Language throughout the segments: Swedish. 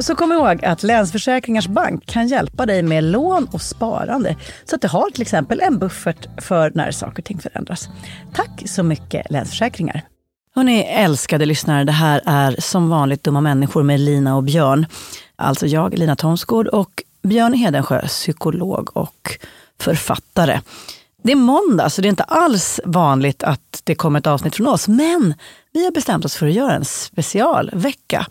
Så kom ihåg att Länsförsäkringars Bank kan hjälpa dig med lån och sparande. Så att du har till exempel en buffert för när saker och ting förändras. Tack så mycket Länsförsäkringar. Hörni, älskade lyssnare, det här är som vanligt Dumma människor med Lina och Björn. Alltså jag, Lina Thomsgård och Björn Hedensjö, psykolog och författare. Det är måndag, så det är inte alls vanligt att det kommer ett avsnitt från oss. Men vi har bestämt oss för att göra en specialvecka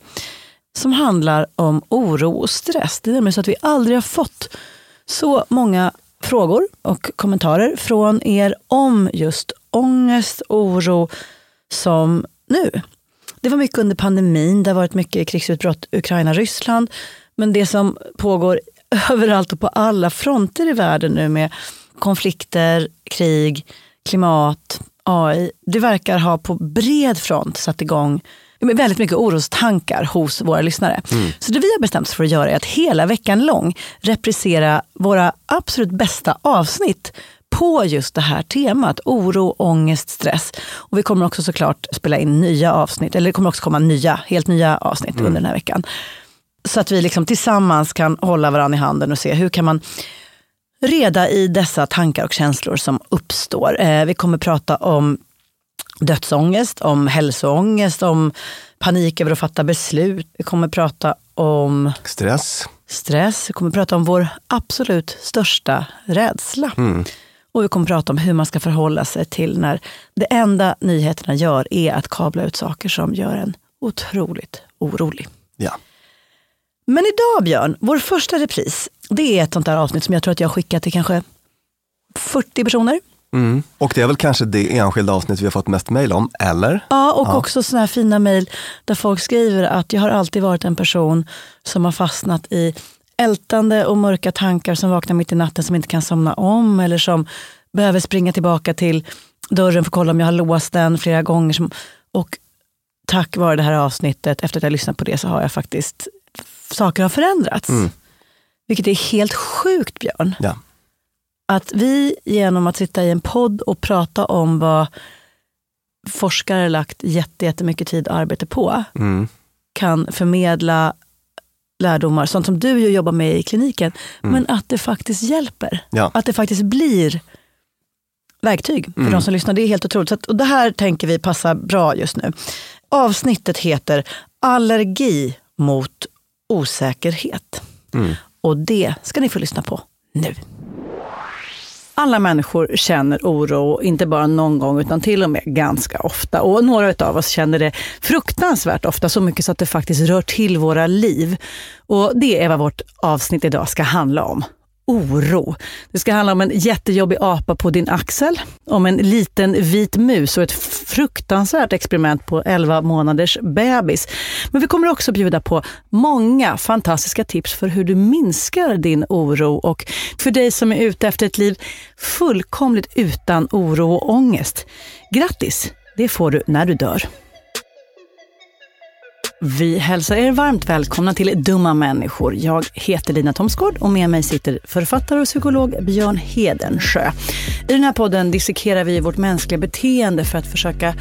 som handlar om oro och stress. Det är nämligen så att vi aldrig har fått så många frågor och kommentarer från er om just ångest, oro som nu. Det var mycket under pandemin, det har varit mycket krigsutbrott Ukraina-Ryssland. Men det som pågår överallt och på alla fronter i världen nu med konflikter, krig, klimat, AI. Det verkar ha på bred front satt igång väldigt mycket orostankar hos våra lyssnare. Så det vi har bestämt oss för att göra är att hela veckan lång reprisera våra absolut bästa avsnitt på just det här temat. Oro, ångest, stress. Och vi kommer också såklart spela in nya avsnitt, eller det kommer också komma nya, helt nya avsnitt under den här veckan. Så att vi liksom tillsammans kan hålla varandra i handen och se hur kan man reda i dessa tankar och känslor som uppstår. Eh, vi kommer prata om dödsångest, om hälsoångest, om panik över att fatta beslut. Vi kommer prata om Stress. stress. Vi kommer prata om vår absolut största rädsla. Och vi kommer prata om hur man ska förhålla sig till när det enda nyheterna gör är att kabla ut saker som gör en otroligt orolig. Ja. Men idag Björn, vår första repris, det är ett sånt där avsnitt som jag tror att jag har skickat till kanske 40 personer. Mm. Och det är väl kanske det enskilda avsnitt vi har fått mest mejl om, eller? Ja, och också såna här fina mejl där folk skriver att jag har alltid varit en person som har fastnat i ältande och mörka tankar som vaknar mitt i natten som inte kan somna om eller som behöver springa tillbaka till dörren för att kolla om jag har låst den flera gånger. Som, och tack vare det här avsnittet, efter att jag lyssnat på det, så har jag faktiskt, saker har förändrats. Vilket är helt sjukt Björn. Ja. Att vi genom att sitta i en podd och prata om vad forskare lagt jätte- jättemycket tid och arbete på, Mm. kan förmedla lärdomar, sånt som du jobbar med i kliniken, men att det faktiskt hjälper. Ja. Att det faktiskt blir verktyg för de som lyssnar. Det är helt otroligt. Så att, och det här tänker vi passar bra just nu. Avsnittet heter Allergi mot osäkerhet. Och det ska ni få lyssna på nu. Alla människor känner oro, inte bara någon gång utan till och med ganska ofta. Och några av oss känner det fruktansvärt ofta, så mycket så att det faktiskt rör till våra liv. Och det är vad vårt avsnitt idag ska handla om. Oro. Det ska handla om en jättejobbig apa på din axel, om en liten vit mus och ett fruktansvärt experiment på 11 månaders bebis. Men vi kommer också bjuda på många fantastiska tips för hur du minskar din oro och för dig som är ute efter ett liv fullkomligt utan oro och ångest. Grattis! Det får du när du dör. Vi hälsar er varmt välkomna till Dumma människor. Jag heter Lina Thomsgård och med mig sitter författare och psykolog Björn Hedensjö. I den här podden dissekerar vi vårt mänskliga beteende för att försöka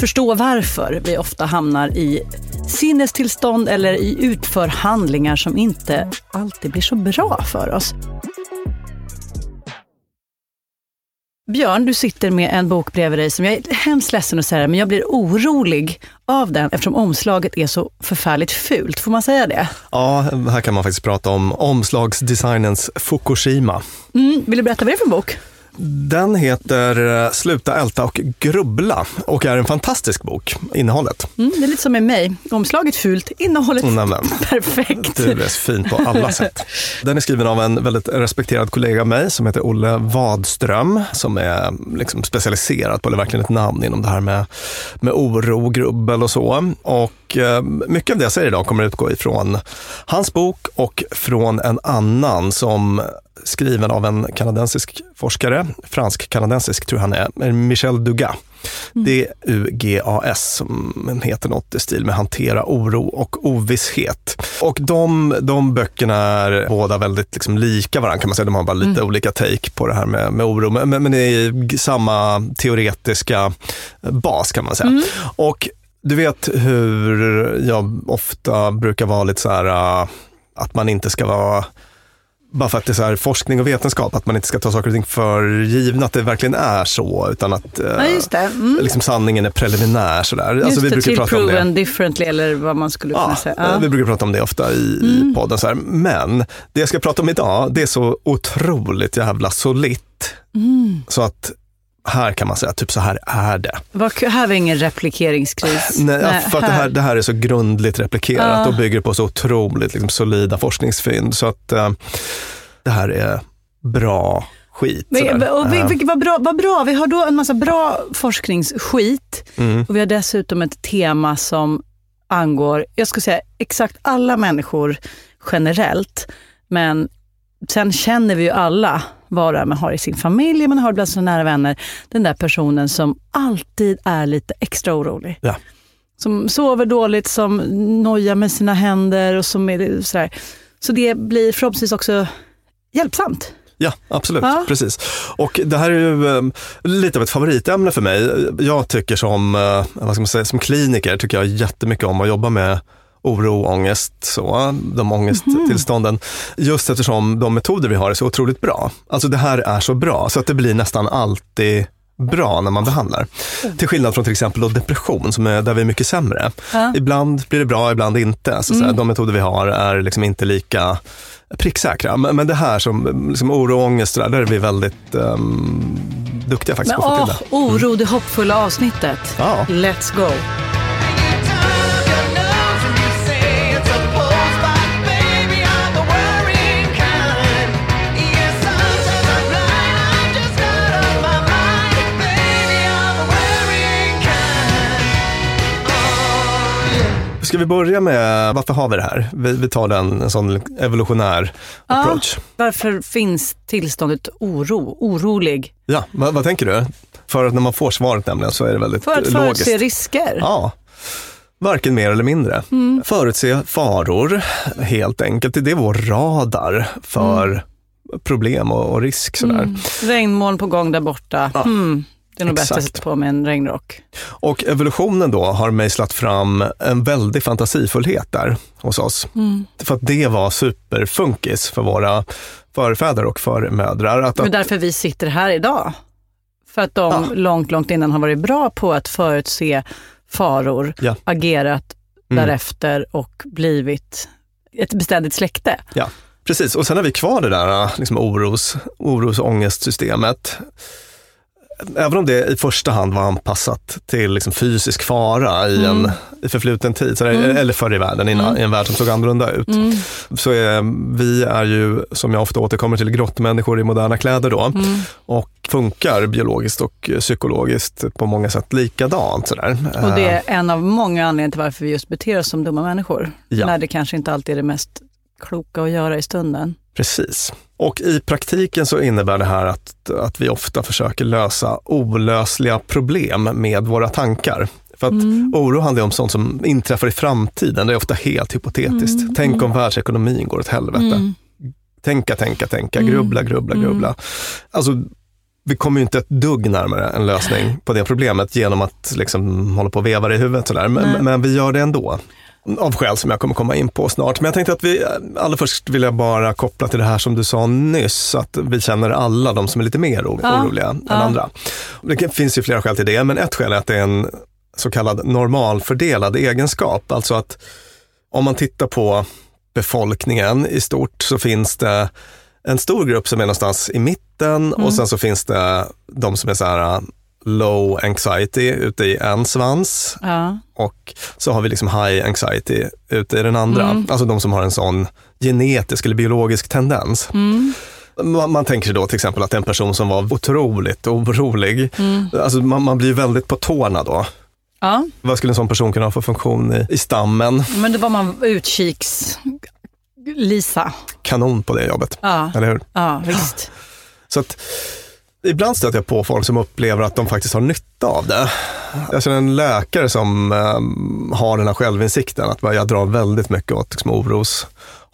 förstå varför vi ofta hamnar i sinnestillstånd eller i utförhandlingar som inte alltid blir så bra för oss. Björn, du sitter med en bok bredvid dig som jag är hemskt ledsen att säga men jag blir orolig av den eftersom omslaget är så förfärligt fult. Får man säga det? ja, här kan man faktiskt prata om omslagsdesignens Fukushima. Mm, vill du berätta vad det är för en bok? Den heter eh, Sluta älta och grubbla och är en fantastisk bok, innehållet. Mm, det är lite som med mig. Omslaget fult, innehållet Nämen. perfekt. Du är fin på alla sätt. Den är skriven av en väldigt respekterad kollega av mig som heter Olle Wadström som är liksom specialiserad på, eller verkligen ett namn inom det här med, med oro, grubbel och så. Och eh, mycket av det jag säger idag kommer att utgå ifrån hans bok och från en annan som skriven av en kanadensisk forskare, fransk-kanadensisk tror jag han är, Michel Dugas. D-U-G-A-S, som heter något i stil med hantera oro och ovisshet. Och de, de böckerna är båda väldigt liksom lika varandra kan man säga. De har bara lite olika take på det här med, med oro, men, men, men det är samma teoretiska bas kan man säga. Och du vet hur jag ofta brukar vara lite så här, äh, att man inte ska vara bara för att det är så här forskning och vetenskap, att man inte ska ta saker och ting för givna, att det verkligen är så, utan att eh, Ja. Mm. liksom sanningen är preliminär. Sådär. Just Alltså, vi det, brukar till prata om det. proven differently eller vad man skulle kunna Ja, säga. eh, Ja. Vi brukar prata om det ofta i, i podden. Så här. Men det jag ska prata om idag, det är så otroligt jävla solitt. Mm. Så att här kan man säga, typ så här är det. Vad kul, här var ingen replikeringskris. Nej, Nej, för att det här, det här är så grundligt replikerat och bygger på så otroligt liksom, solida forskningsfynd. Så att eh, det här är bra skit. Men, och vi, Eh, vilket var bra, vad bra, vi har då en massa bra forskningsskit mm. och vi har dessutom ett tema som angår, jag skulle säga exakt alla människor generellt, men sen känner vi ju alla vad man har i sin familj, man har bland sina nära vänner, den där personen som alltid är lite extra orolig. Ja. som sover dåligt, som nojar med sina händer och som är sådär. Så det blir förhoppningsvis också hjälpsamt. Ja, absolut. Ja. Precis. Och det här är ju eh, lite av ett favoritämne för mig. Jag tycker som, eh, vad ska man säga, som kliniker tycker jag jättemycket om att jobba med oro, ångest, så, de ångesttillstånden. Just eftersom de metoder vi har är så otroligt bra. Alltså det här är så bra så att det blir nästan alltid bra när man behandlar. Till skillnad från till exempel depression som är, där vi är mycket sämre. Ja. Ibland blir det bra, ibland inte. Så att säga, De metoder vi har är liksom inte lika pricksäkra. Men, men det här som liksom oro och ångest, där, där är vi väldigt um, duktiga faktiskt Men på att få till det. oro, det hoppfulla avsnittet. Ja. Let's go. Ska vi börja med, varför har vi det här? Vi, vi tar den, en sån evolutionär approach. Varför finns tillståndet oro, orolig? Ja, vad, vad tänker du? För att när man får svaret nämligen så är det väldigt För att logiskt. förutse risker. Ja, varken mer eller mindre. Mm. Förutse faror, helt enkelt. Det är vår radar för Mm. problem och, och risk. Sådär. Regnmoln på gång där borta. Hmm, det är nog bäst att sätta på mig en regnrock. Och evolutionen då har mejslat fram en väldig fantasifullhet där hos oss. Mm. För att det var superfunkis för våra förfäder och förmödrar. Att, Det är att, därför vi sitter här idag. För att de Ja. långt, långt innan har varit bra på att förutse faror, Ja. agerat Mm. därefter och blivit ett beständigt släkte. ja, precis. Och sen har vi kvar det där liksom oros, oros och ångestsystemet. Även om det i första hand var anpassat till liksom fysisk fara i en i förfluten tid, så där, eller förr i världen, innan, i en värld som såg annorlunda ut. Så är, vi är ju, som jag ofta återkommer till, grottmänniskor i moderna kläder då. Och funkar biologiskt och psykologiskt på många sätt likadant. Sådär. Och det är en av många anledningar till varför vi just beter oss som dumma människor. Ja. När det kanske inte alltid är det mest kloka att göra i stunden. Precis. Och i praktiken så innebär det här att, att vi ofta försöker lösa olösliga problem med våra tankar. För att oro handlar om sånt som inträffar i framtiden. Det är ofta helt hypotetiskt. Tänk om världsekonomin går åt helvete. Tänka, tänka, tänka, grubbla, grubbla, grubbla. Alltså, vi kommer ju inte ett dugg närmare en lösning på det problemet genom att liksom hålla på och veva det i huvudet. Sådär. Men, men vi gör det ändå. Av skäl som jag kommer komma in på snart. Men jag tänkte att vi, allra först vill jag bara koppla till det här som du sa nyss, att vi känner alla de som är lite mer oro, Ja, oroliga än ja. andra. Det finns ju flera skäl till det, men ett skäl är att det är en så kallad normalfördelad egenskap. Alltså att om man tittar på befolkningen i stort så finns det en stor grupp som är någonstans i mitten och sen så finns det de som är så här low anxiety ute i en svans Ja. och så har vi liksom high anxiety ute i den andra. Alltså de som har en sån genetisk eller biologisk tendens. Man, man tänker sig då till exempel att en person som var otroligt orolig, alltså man, man blir väldigt på tårna då. ja, Vad skulle en sån person kunna ha för funktion i, i stammen? men då var man utkiks... Lisa. Kanon på det jobbet, Ja, eller hur? ja visst. Så att, ibland stöter jag på folk som upplever att de faktiskt har nytta av det. Jag känner en läkare som eh, har den här självinsikten, att jag drar väldigt mycket åt liksom,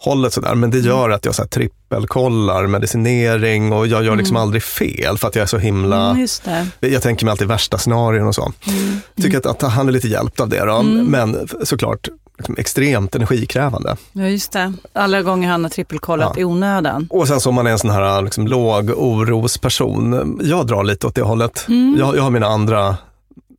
oroshållet sådär. Men det gör att jag så här, trippelkollar medicinering och jag gör liksom aldrig fel för att jag är så himla Mm, jag tänker mig alltid värsta scenarion och så. Tycker att, att han är lite hjälpt av det då, men såklart liksom, extremt energikrävande. Ja, just det. Alla gånger han har trippelkollat Ja. i onödan. Och sen så om man är en sån här liksom, låg orosperson, jag drar lite åt det hållet. Jag, jag har mina andra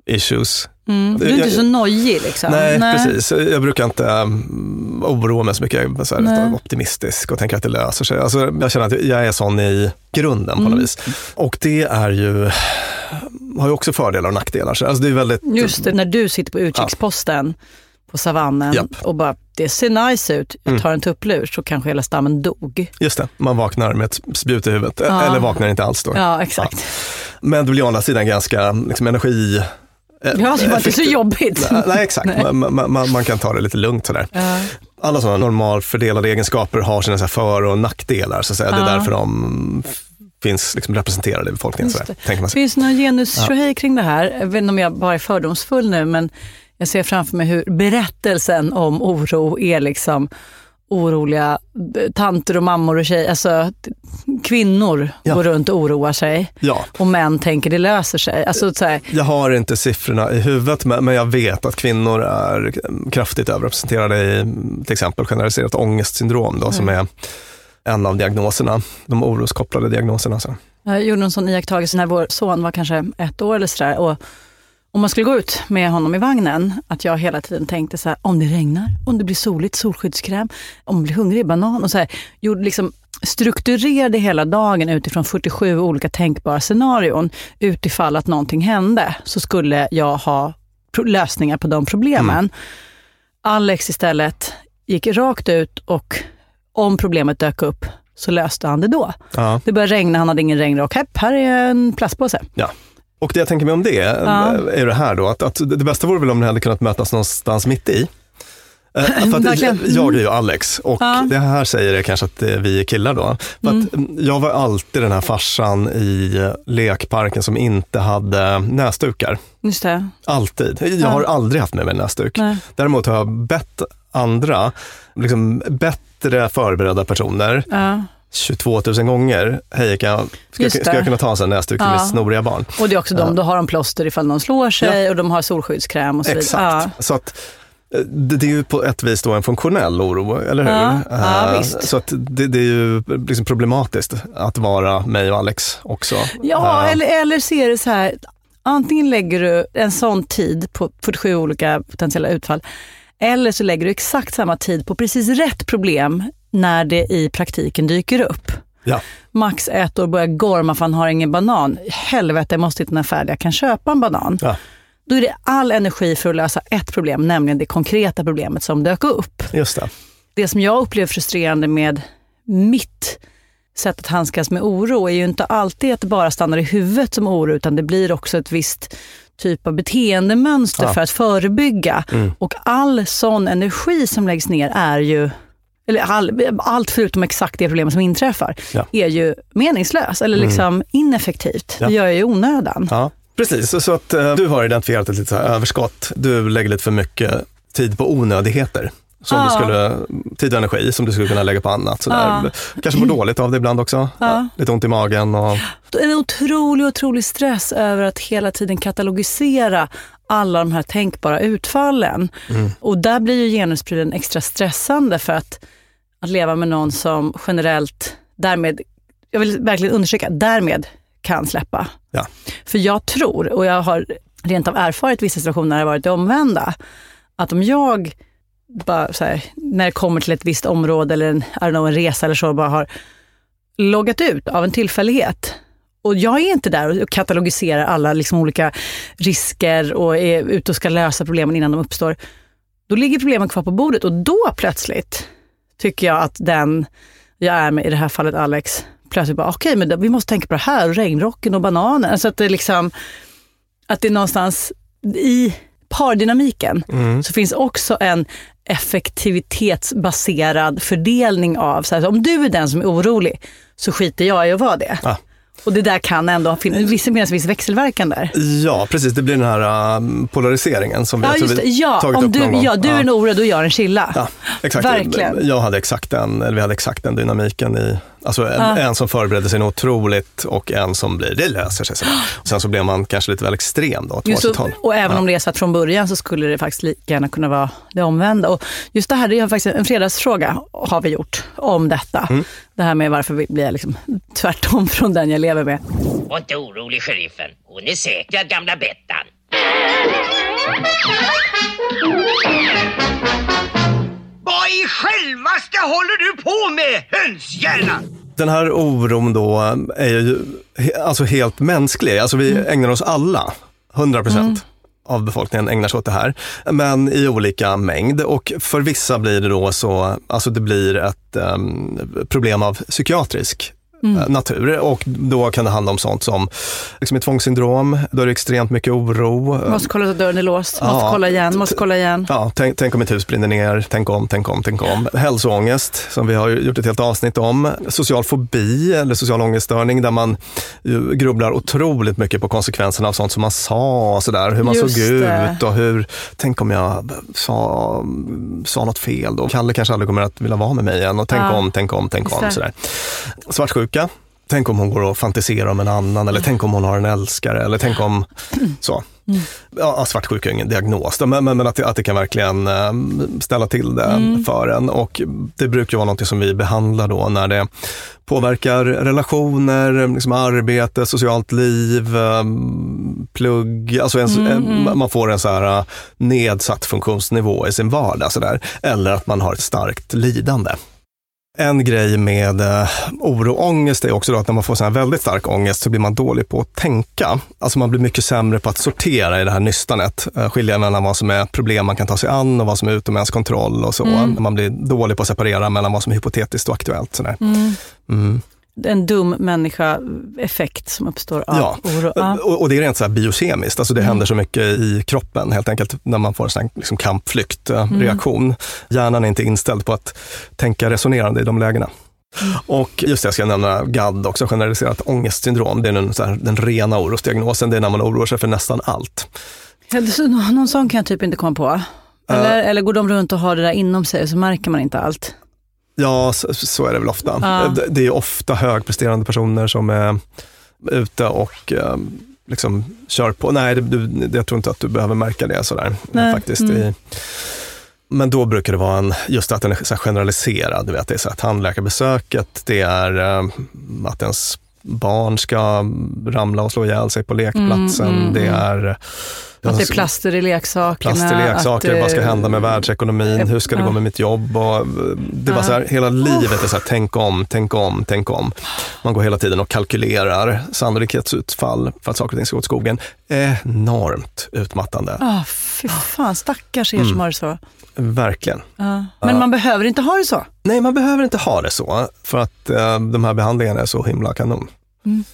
issues. Mm. Du är inte Jag- så nojig liksom. Nej, precis. Jag brukar inte um, oroa mig så mycket. Jag är så här, Nej. optimistisk och tänker att det löser sig. Alltså, jag känner att jag är sån i grunden på Mm. något vis. Och det är ju, har ju också fördelar och nackdelar. Så, alltså, det är väldigt, Just det, när du sitter på utkiksposten på savannen Japp. och bara, det ser nice ut, jag tar en tupplur så kanske hela stammen dog. Just det, man vaknar med ett spjut i huvudet. Ja. Eller vaknar inte alls då. Ja, exakt. Men det blir å andra sidan ganska liksom, energi... eh, Ja, det var inte så jobbigt. Nej, Nej, exakt. Man, man, man, man kan ta det lite lugnt sådär. Ja. Alla sådana normalfördelade egenskaper har sina så för och nackdelar. Så att säga. Det är Ja. därför de finns liksom representerade i befolkningen. Sådär, det. tänker man sig. Finns det någon genus här kring det här? Jag vet inte om jag bara är fördomsfull nu, men Jag ser framför mig hur berättelsen om oro är liksom oroliga tanter och mammor och tjejer, alltså kvinnor Ja. går runt och oroar sig Ja. och män tänker det löser sig. Alltså, så här, Jag har inte siffrorna i huvudet, men jag vet att kvinnor är kraftigt överrepresenterade i mm, till exempel generaliserat ångestsyndrom, då, som är en av diagnoserna, de oroskopplade diagnoserna. Så. Jag gjorde en sån iakttagelse när vår son var kanske ett år eller sådär. Och om man skulle gå ut med honom i vagnen, att jag hela tiden tänkte så här, om det regnar, om det blir soligt, solskyddskräm, om man blir hungrig, banan och så här. Gjorde liksom, strukturerade hela dagen utifrån 47 olika tänkbara scenarion. Utifall att någonting hände så skulle jag ha lösningar på de problemen. Alex istället gick rakt ut och om problemet dök upp så löste han det då. Ja. Det började regna, han hade ingen regnrock. Hepp, här är en plastpåse. Ja. Och det jag tänker mig om det Ja. är det här då, att, att det bästa vore väl om ni hade kunnat mötas någonstans mitt i. Eh, Verkligen. jag är ju Alex och Ja. det här säger det kanske att vi är killar då. För att mm, jag var alltid den här farsan i lekparken som inte hade näsdukar. Just det. Alltid. Jag Ja. har aldrig haft med mig näsduk. Nej. Däremot har jag bett andra, liksom bättre förberedda personer, Ja. 22 000 gånger, hej kan jag, ska, ska jag kunna ta en sån näsduk till Ja. mitt snoriga barn? Och det är också de, då har de plåster ifall någon slår sig och de har solskyddskräm och så Exakt. vidare. Så att eh, det, det är ju på ett vis då en funktionell oro, eller hur? Ja, ja, Eh. Så att det, det är ju liksom problematiskt att vara mig och Alex också. Ja, Eh, eller, eller ser det så här, antingen lägger du en sån tid på 47 olika potentiella utfall, eller så lägger du exakt samma tid på precis rätt problem när det i praktiken dyker upp. Ja, Max ett år börjar gorma för han har ingen banan. Helvete, jag måste hitta affär där jag kan köpa en banan. ja, Då är det all energi för att lösa ett problem, nämligen det konkreta problemet som dök upp. just det. Det som jag upplever frustrerande med mitt sätt att handskas med oro är ju inte alltid att det bara stannar i huvudet som oro, utan det blir också ett visst typ av beteendemönster Ja. för att förebygga. Och all sån energi som läggs ner är ju eller all, allt förutom exakt det problemet som inträffar, Ja. är ju meningslös eller liksom ineffektivt. Ja. Det gör jag i onödan. Ja, precis. Så, att eh, du har identifierat ett litet överskott. Du lägger lite för mycket tid på onödigheter. Som du Ja. skulle, tid och energi som du skulle kunna lägga på annat. Sådär. Kanske mår dåligt av det ibland också. Ja. Lite ont i magen. Och, En otrolig, otrolig stress över att hela tiden katalogisera alla de här tänkbara utfallen. Och där blir ju genusprylen extra stressande för att, att leva med någon som generellt därmed, jag vill verkligen undersöka, därmed kan släppa. ja. För jag tror, och jag har rent av erfarit vissa situationer när det har varit det omvända, att om jag bara här, när det kommer till ett visst område eller en, I don't know, en resa eller så, bara har loggat ut av en tillfällighet. Och jag är inte där och katalogiserar alla liksom olika risker och är ute och ska lösa problemen innan de uppstår. Då ligger problemen kvar på bordet och då plötsligt tycker jag att den jag är med, i det här fallet Alex, plötsligt bara, okej, men då- vi måste tänka på det här, regnrocken och bananen. Alltså att det liksom, att det är någonstans i pardynamiken så finns också en effektivitetsbaserad fördelning av, så här, om du är den som är orolig så skiter jag i att vara det. Ja. Och det där kan ändå finnas, viss växelverkan där. ja, precis. Det blir den här um, polariseringen som vi, Ja, jag tror just vi Ja, tagit om upp du, någon gång. ja, du är en oro, då gör en chilla. Ja, exakt. Verkligen. Jag hade exakt den, eller vi hade exakt den dynamiken i, alltså en, Ja. en som förberedde sig något otroligt och en som blir, det löser sig. sådär. Och sen så blev man kanske lite väl extrem då, åt Just varsitt håll. och även om det är så att från början så skulle det faktiskt lika gärna kunna vara det omvända. Och just det här, det är faktiskt en fredagsfråga har vi gjort om detta. Mm. Det här med varför vi blir liksom tvärtom från den jag lever med. Var inte orolig sheriffen. Hon är säkrad gamla Bettan. Vad i självaste håller du på med, hönshjärna? Den här oron då är ju alltså helt mänsklig. Alltså vi ägnar oss alla, 100 procent av befolkningen ägnar sig åt det här. Men i olika mängd och för vissa blir det då så, alltså det blir ett em, problem av psykiatrisk eh, natur. Och då kan det handla om sånt som liksom ett tvångssyndrom, då är det extremt mycket oro. Måste kolla att dörren är låst, måste Ja. kolla igen, måste kolla igen. Ja, tänk, tänk om ett hus brinner ner, tänk om, tänk om, tänk om. Hälsoångest, som vi har gjort ett helt avsnitt om. Social fobi eller social ångeststörning, där man grubblar otroligt mycket på konsekvenserna av sånt som man sa, och sådär, hur man Just såg det. ut och hur, tänk om jag sa, sa något fel då. Kalle kanske aldrig kommer att vilja vara med mig igen och tänk Ja. om, tänk om, tänk om. Sådär. Svartsjuka. Tänk om hon går och fantiserar om en annan eller tänk om hon har en älskare eller tänk om så. Ja, svartsjuka är ingen diagnos, men, men, men att, det, att det kan verkligen eh, ställa till det för en. Och det brukar vara något som vi behandlar då när det påverkar relationer, liksom arbete, socialt liv, eh, plugg. Alltså en, man får en så här eh, nedsatt funktionsnivå i sin vardag. Så där. Eller att man har ett starkt lidande. En grej med eh, oro och ångest är också att när man får sån här väldigt stark ångest så blir man dålig på att tänka. Alltså man blir mycket sämre på att sortera i det här nystanet. Eh, skilja mellan vad som är problem man kan ta sig an och vad som är utom ens kontroll och så. Man blir dålig på att separera mellan vad som är hypotetiskt och aktuellt. Sådär. Mm. En dum människa-effekt som uppstår av Ja, oro. Ja. och, och det är rent så här biokemiskt. Alltså det händer så mycket i kroppen helt enkelt när man får en liksom kampflyktreaktion. Hjärnan är inte inställd på att tänka resonerande i de lägena. Och just det, jag ska nämna GAD också, generaliserat ångestsyndrom. Det är den, så här, den rena orosdiagnosen. Det är när man oroar sig för nästan allt. Ja, så nå- Någon sån kan jag typ inte komma på. Eller, eller går de runt och har det där inom sig och så märker man inte allt? Ja, så, så är det väl ofta. Ja. Det, det är ofta högpresterande personer som är ute och eh, liksom kör på. Nej, det, du, jag tror inte att du behöver märka det sådär Nej, faktiskt. mm. I, men då brukar det vara en, just att den är så generaliserad. Du vet, det är så här tandläkarbesöket, det är eh, att ens barn ska ramla och slå ihjäl sig på lekplatsen. Mm, mm, det mm. är Att det är plaster i leksakerna. plast i leksaker, att, vad ska hända med världsekonomin, hur ska det gå med mitt jobb? Och det var så här, hela livet är så här, tänk om, tänk om, tänk om. Man går hela tiden och kalkylerar sannolikhetsutfall för att saker och ting ska gå åt skogen. Enormt utmattande, Ah, fy fan, stackars er Mm. som har det så. Verkligen. Ja. Men man behöver inte ha det så. Nej, man behöver inte ha det så, för att eh, de här behandlingarna är så himla kanon. Mm.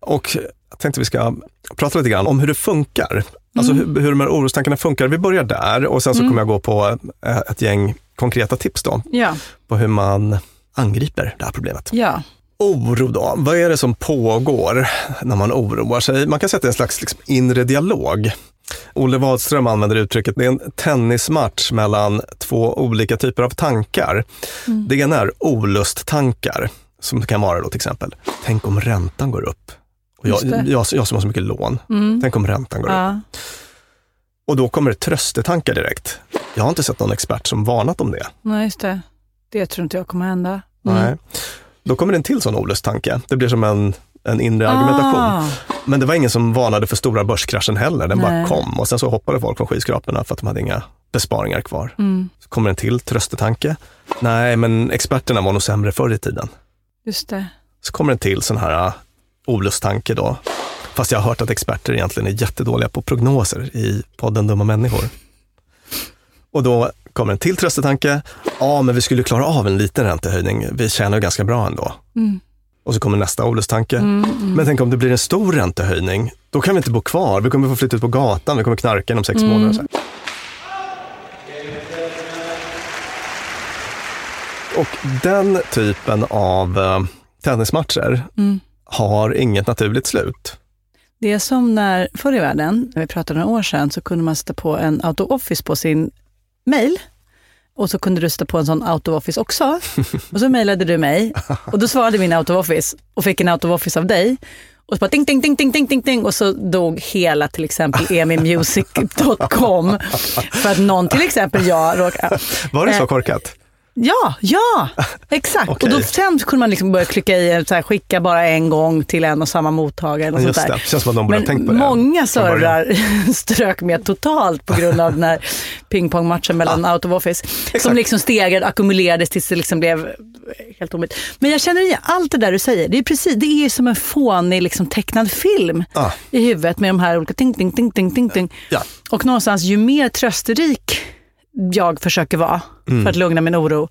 Och jag tänkte vi ska prata lite grann om hur det funkar. Alltså hur, hur de här orostankarna funkar. Vi börjar där och sen så kommer jag gå på eh, ett gäng konkreta tips då, Ja, på hur man angriper det här problemet. ja. Oro då, vad är det som pågår när man oroar sig? Man kan sätta en slags liksom, inre dialog. Olle Wadström använder uttrycket, det är en tennismatch mellan två olika typer av tankar. Det ena är olusttankar, som kan vara då till exempel, tänk om räntan går upp. Och jag, det. jag, jag som har så mycket lån, Mm. tänk om räntan går upp. ja. Och då kommer det tröstetankar direkt. Jag har inte sett någon expert som varnat om det. Nej, just det. Det tror inte jag kommer hända. Nej. Då kommer det en till sån olustttanke. Det blir som en, en inre argumentation. Ah, Men det var ingen som varnade för stora börskraschen heller. Den bara Nej. kom och sen så hoppade folk från skyskraporna för att de hade inga besparingar kvar. mm, Så kommer en till tröstetanke. Nej, men experterna var nog sämre förr i tiden. just det. Så kommer en till sån här uh, olustttanke då. Fast jag har hört att experter egentligen är jättedåliga på prognoser i podden Dumma människor. Och då kommer en till tröstetanke. Ja, men vi skulle klara av en liten räntehöjning. Vi tjänar ju ganska bra ändå. Mm. Och så kommer nästa olustttanke. Mm, mm. Men tänk om det blir en stor räntehöjning, då kan vi inte bo kvar. Vi kommer få flytta ut på gatan, vi kommer knarka inom sex Mm. månader. Så här. Och den typen av eh, tennismatcher Mm. har inget naturligt slut. Det är som när, förr i världen, när vi pratade några år sedan, så kunde man sätta på en auto-office på sin mail. Och så kunde du sätta på en sån auto-office också. Och så mejlade du mig och då svarade min auto-office och fick en auto-office av dig. Och så bara ding, ding, ding, ding, ding, ding, ding och så dog hela till exempel emimusic.com för att någon, till exempel jag, råkade... Var det så Eh, korkat? Ja, ja, exakt. Okej. Och då sen kunde man liksom börja klicka i, så här, skicka bara en gång till en och samma mottagare. Och Just sånt där. det, känns som att de borde ha Men tänkt på det. många servrar strök med totalt på grund av den här pingpongmatchen mellan out of office. Som liksom stegrade, ackumulerades tills det liksom blev helt omöjligt. Men jag känner igen allt det där du säger. Det är, precis, det är som en fånig liksom, tecknad film Ah. i huvudet med de här olika ting, ting, ting, ting, ting, ting. Ja. Och någonstans, ju mer trösterik jag försöker vara Mm. för att lugna min oro,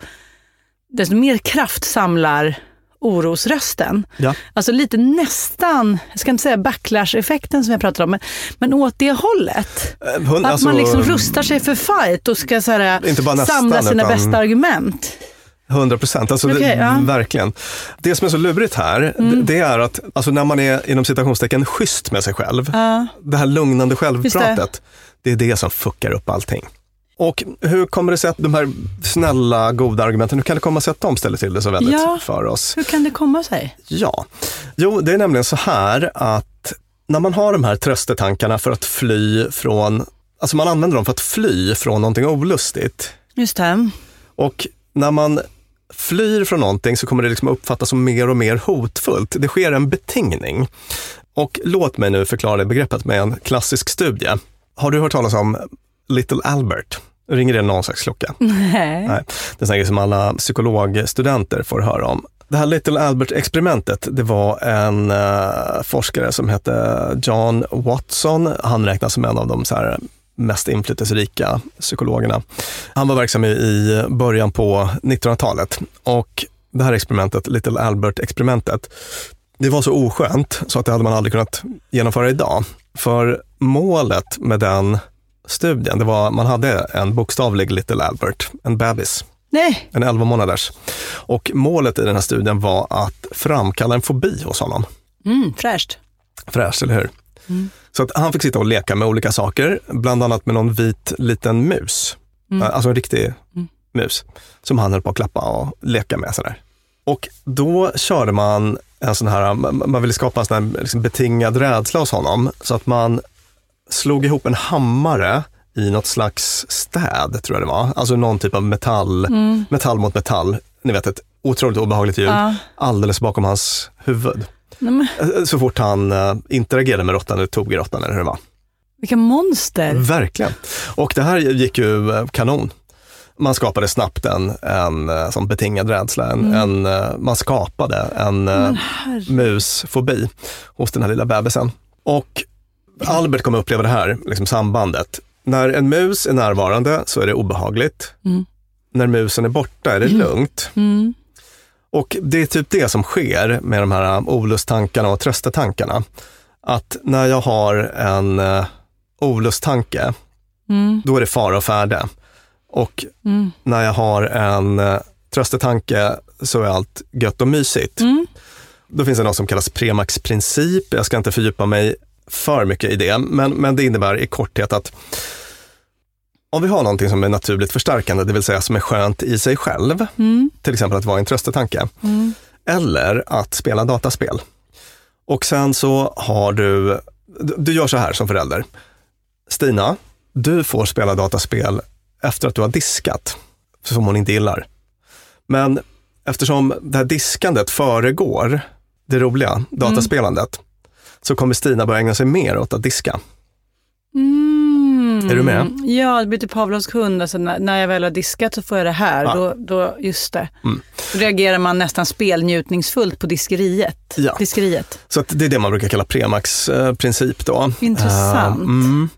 desto mer kraft samlar orosrösten. Ja. Alltså lite nästan, jag ska inte säga backlash-effekten som jag pratade om, men, men åt det hållet. Eh, hund- att alltså, man liksom rustar sig för fight och ska så här, Inte bara nästan, samla sina utan- bästa argument. 100 procent, alltså, det- ja. Mm. verkligen. Det som är så lurigt här, det, det är att alltså, när man är inom citationstecken schysst med sig själv, Ja. det här lugnande självpratet, Just det. är det som fuckar upp allting. Och hur kommer det sig att de här snälla, goda argumenten, hur kan det komma sig att de ställer till det så väldigt Ja. för oss? Hur kan det komma sig? Ja, jo det är nämligen så här att när man har de här tröstetankarna för att fly från, alltså man använder dem för att fly från någonting olustigt. Just det. Och när man flyr från någonting så kommer det liksom uppfattas som mer och mer hotfullt. Det sker en betingning. Och låt mig nu förklara det begreppet med en klassisk studie. Har du hört talas om Little Albert? Ringer det någon slags klocka? Nej. Nej, det är sån grej som alla psykologstudenter får höra om. Det här Little Albert-experimentet, det var en eh, forskare som hette John Watson. Han räknas som en av de så här mest inflytelserika psykologerna. Han var verksam i början på 1900-talet och det här experimentet, Little Albert-experimentet, det var så oskönt så att det hade man aldrig kunnat genomföra idag. För målet med den studien, det var man hade en bokstavlig Little Albert, en bebis, Nej. en 11 månaders. Och målet i den här studien var att framkalla en fobi hos honom. Mm, fräscht. Fräscht, eller hur? Så att han fick sitta och leka med olika saker, bland annat med någon vit liten mus. Eh, Alltså en riktig mus, som han höll på att klappa och leka med. Sådär. Och då körde man en sån här, man ville skapa en sån här liksom betingad rädsla hos honom, så att man slog ihop en hammare i något slags städ, tror jag det var. Alltså någon typ av metall, metall mot metall. Ni vet ett otroligt obehagligt ljud, Ja. alldeles bakom hans huvud. Nej, men, Eh, Så fort han eh, interagerade med råttan, eller tog i råttan eller hur det var. vilka monster. Verkligen. Och det här gick ju eh, kanon. Man skapade snabbt en, en eh, sån betingad rädsla. En, en, eh, man skapade en eh, musfobi hos den här lilla bebisen. Och Albert kommer uppleva det här liksom sambandet. När en mus är närvarande så är det obehagligt. När musen är borta är det lugnt. Mm. Och det är typ det som sker med de här um, olusttankarna och tröstetankarna. Att när jag har en uh, olusttanke, Mm. då är det fara och färde. Och Mm. när jag har en uh, tröstetanke så är allt gött och mysigt. Mm. Då finns det något som kallas premaxprincip. Jag ska inte fördjupa mig för mycket i det, men, men det innebär i korthet att om vi har någonting som är naturligt förstärkande, det vill säga som är skönt i sig själv, Mm. till exempel att vara en tröstetanke, Mm. eller att spela dataspel. Och sen så har du, du- gör så här som förälder. Stina, du får spela dataspel efter att du har diskat, som hon inte gillar. Men eftersom det här diskandet föregår det roliga dataspelandet, så kommer Stina börja ägna sig mer åt att diska. Mm. Är du med? Ja, det blir typ Pavlovs hund. Alltså, när, jag väl har diskat så får jag det här. Ja. Då, då, just det. Mm. Då reagerar man nästan spelnjutningsfullt på diskeriet. Ja. diskeriet. Så att det är det man brukar kalla premax-princip då. Intressant. Eh, mm,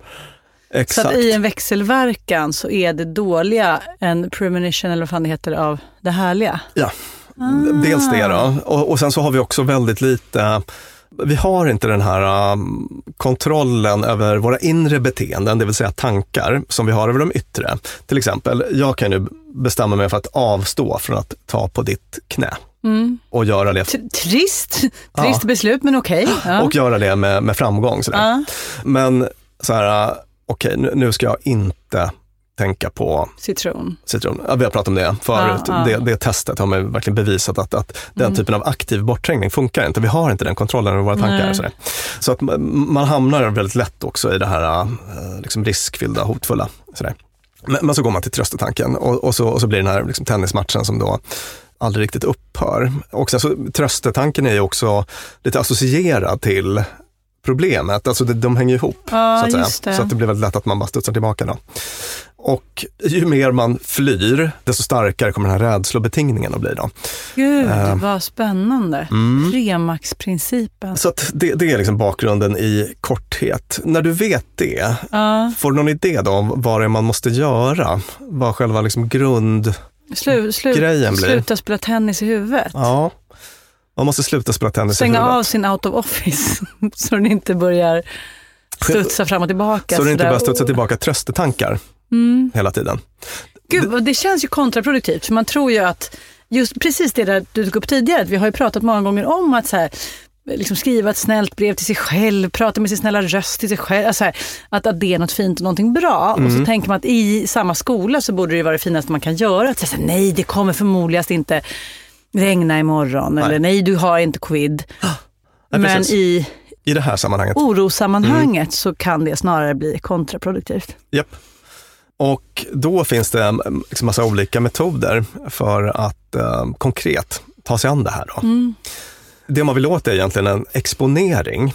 Så exakt. att i en växelverkan så är det dåliga en premonition, eller vad fan det heter, av det härliga. Ja, dels det då. Och, och sen så har vi också väldigt lite, vi har inte den här um, kontrollen över våra inre beteenden, det vill säga tankar, som vi har över de yttre. Till exempel, jag kan nu bestämma mig för att avstå från att ta på ditt knä och göra det, T- Trist, trist beslut men okej. Ja. och göra det med, med framgång. Sådär. Ja. Men så här, uh, okej, nu, nu ska jag inte tänka på Citron. citron. Ja, vi har pratat om det förut. Ja, ja. Det, det testet har man verkligen bevisat att, att den Mm. typen av aktiv bortträngning funkar inte. Vi har inte den kontrollen över våra tankar. Sådär. Så att man, hamnar väldigt lätt också i det här eh, liksom riskfyllda, hotfulla. Sådär. Men, men så går man till tröstetanken och, och, så, och så blir den här liksom tennismatchen som då aldrig riktigt upphör. Och sen så, tröstetanken är ju också lite associerad till problemet, alltså de hänger ihop. Ja, så, att så att det blir väldigt lätt att man bara studsar tillbaka. Då. Och ju mer man flyr, desto starkare kommer den här rädslobetingningen att bli. Då. Gud, Eh. vad spännande. Mm. Tremaxprincipen. Så det, det är liksom bakgrunden i korthet. När du vet det, Ja. får du någon idé då om vad det är man måste göra? Vad själva liksom grund... Slu, slu, Grejen blir- sluta spela tennis i huvudet. Ja, Man måste sluta spela tennis i Stänga huvudet. av sin out of office så den inte börjar studsa fram och tillbaka. Så det inte sådär. börjar studsa tillbaka tröstetankar Mm. hela tiden. Gud, det känns ju kontraproduktivt. För man tror ju att, just precis det där du tog upp tidigare, vi har ju pratat många gånger om att så här, liksom skriva ett snällt brev till sig själv, prata med sin snälla röst till sig själv. Alltså här, att, att det är något fint och någonting bra. Och Mm. så tänker man att i samma skola så borde det vara det finaste man kan göra. Att säga nej, det kommer förmodligen inte regna imorgon. Eller nej, du har inte quid. Nej, Men i I det här sammanhanget. orosammanhanget Mm. så kan det snarare bli kontraproduktivt. Japp. Och då finns det mm, liksom massa olika metoder för att eh, konkret ta sig an det här. Då. Mm. Det man vill åt är egentligen en exponering.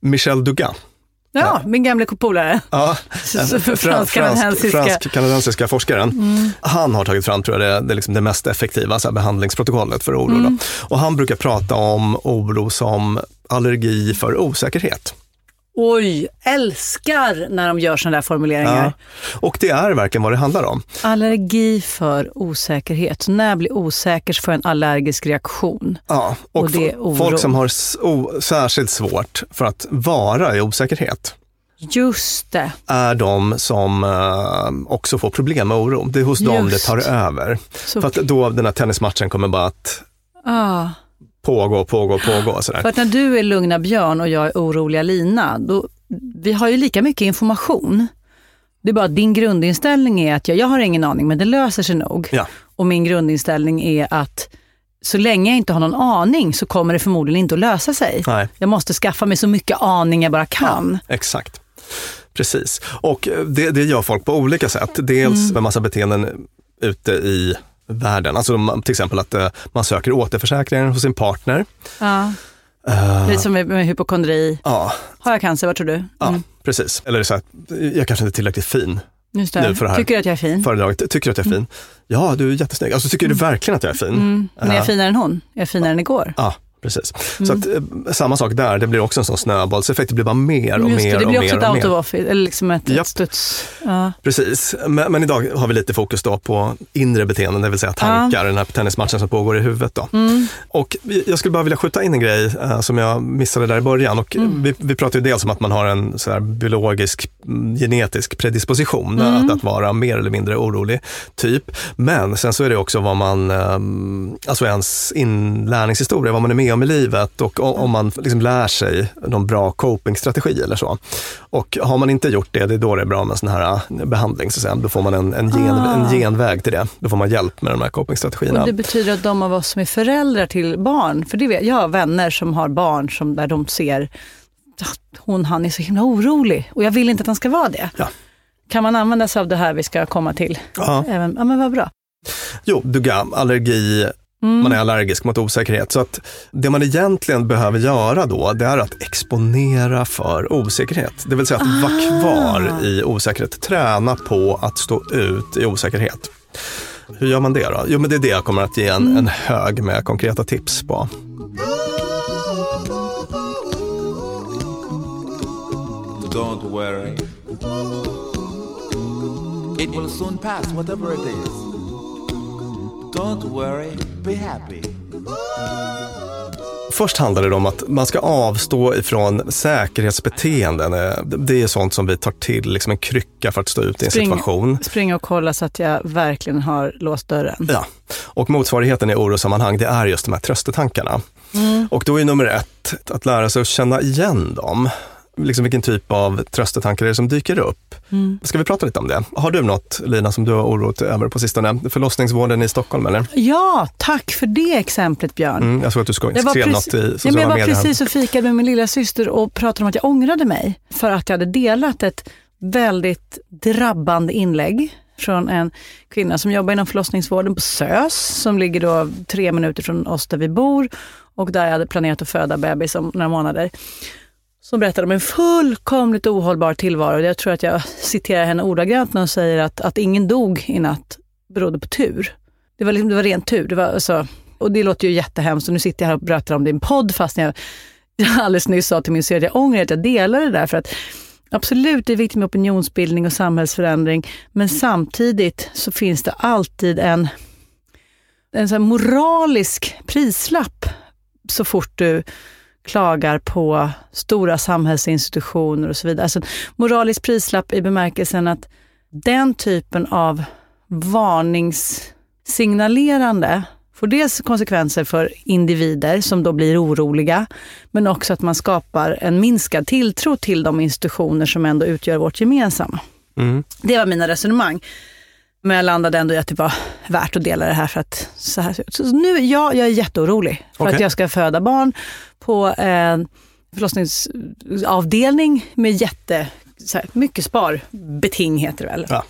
Michel Dugas, Ja, min gamla polare. ja, fransk-kanadensiska. fransk-kanadensiska forskaren. Han har tagit fram, tror jag, det, det, liksom det mest effektiva så här, behandlingsprotokollet för oro. Då. Och han brukar prata om oro som allergi för osäkerhet. Oj, älskar när de gör sådana där formuleringar. Ja. Och det är verkligen vad det handlar om. Allergi för osäkerhet. När jag blir osäker så får jag en allergisk reaktion. Ja, och, Och det är oro. folk som har särskilt svårt för att vara i osäkerhet Just det. är de som eh, också får problem med oro. Det är hos dem det Just. tar över. Så, För att då den här tennismatchen kommer bara att ah, pågå, pågå, pågå. Sådär. för att när du är lugna Björn och jag är oroliga Lina, då, vi har ju lika mycket information. Det är bara att din grundinställning är att jag, jag har ingen aning, men det löser sig nog. Ja. Och min grundinställning är att så länge jag inte har någon aning så kommer det förmodligen inte att lösa sig. Nej, Jag måste skaffa mig så mycket aning jag bara kan. exakt. Precis. Och eh, det, det gör folk på olika sätt. Dels Mm. med massa beteenden ute i världen. Alltså de- till exempel att eh, man söker återförsäkringar hos sin partner. Ja. Eh, Lite som med, med hypokondri. ja, Har jag cancer, vad tror du? ja, Mm. precis. Eller så att jag kanske inte är tillräckligt fin Just nu det. för det här. Tycker du att jag är fin? föredraget. Tycker du att jag är fin? Ja, du är jättesnygg. Alltså, tycker du verkligen att jag är fin? Mm. Men är Ja. jag finare än hon? Är jag finare än igår? Ja, precis. Så att, eh, samma sak där, det blir också en sån snöbollseffekt. Det blir bara mer och Just mer det, det och blir mer också ett out of office, eller liksom ett, ett studs. Ja. Precis, men, men idag har vi lite fokus då på inre beteenden, det vill säga tankar, den här tennismatchen som pågår i huvudet. Då. Mm. Och jag skulle bara vilja skjuta in en grej eh, som jag missade där i början. Och Mm. vi, vi pratar ju dels om att man har en så här biologisk, mm, genetisk predisposition Mm. att, att vara mer eller mindre orolig, typ. Men sen så är det också vad man, ehm, alltså ens inlärningshistoria, vad man är med om i livet och om man liksom lär sig någon bra copingstrategi eller så. Och har man inte gjort det, det är då det är bra med en sån här eh, behandling, så att säga. då får man en, en, gen, Ah. en genväg till det. Då får man hjälp med de här copingstrategierna. Och det betyder att de av oss som är föräldrar till barn, för det vet, jag har vänner som har barn som, där de ser att hon, han är så himla orolig och jag vill inte att han ska vara det. Ja. Kan man använda sig av det här vi ska komma till? Ja. Även, ja men vad bra. Jo, duga, allergi, Mm. man är allergisk mot osäkerhet. Så att det man egentligen behöver göra då, det är att exponera för osäkerhet. Det vill säga att vara Ah. kvar i osäkerhet. Träna på att stå ut i osäkerhet. Hur gör man det då? Jo, men det är det jag kommer att ge en, Mm. en hög med konkreta tips på. Don't worry. It will soon pass, whatever it is. Don't worry, be happy. Först handlar det om att man ska avstå ifrån säkerhetsbeteenden. Eh, Det är sånt som vi tar till, liksom en krycka för att stå ut i en Spring. situation. Springa och kolla så att jag verkligen har låst dörren. Ja, och motsvarigheten i orosammanhang, det är just de här tröstetankarna. Mm. Och då är nummer ett att lära sig att känna igen dem. Liksom vilken typ av tröstetankar är det som dyker upp? Mm. Ska vi prata lite om det? Har du något, Lina, som du har oroat dig över på sistone? Förlossningsvården i Stockholm, eller? Ja, tack för det exemplet Björn. Mm, jag såg att du skrev något i ja, jag var medier. precis och fikade med min lilla syster och pratade om att jag ångrade mig för att jag hade delat ett väldigt drabbande inlägg från en kvinna som jobbar inom förlossningsvården på SÖS, som ligger då tre minuter från oss där vi bor och där jag hade planerat att föda bebis om några månader. Som berättade om en fullkomligt ohållbar tillvaro. Jag tror att jag citerar henne ordagrant när hon säger att, att ingen dog i natt berodde på tur. Det var, liksom, det var rent tur. Det var, alltså, och det låter ju jättehemskt och nu sitter jag här och berättar om det i en podd fast jag, alldeles nyss sa till min syster att jag ångrar att jag delar det där. För att absolut, det är viktigt med opinionsbildning och samhällsförändring. Men samtidigt så finns det alltid en en sån moralisk prislapp så fort du klagar på stora samhällsinstitutioner och så vidare. Alltså moralisk prislapp i bemärkelsen att den typen av varningssignalerande får dels konsekvenser för individer som då blir oroliga, men också att man skapar en minskad tilltro till de institutioner som ändå utgör vårt gemensamma. Mm. Det var mina resonemang. Men jag landade ändå i att det var värt att dela det här för att så här ser det ut. Så nu, ja, jag är jätteorolig för Okej. att jag ska föda barn på en förlossningsavdelning med jätte, så här, mycket sparbeting heter det väl. Ja.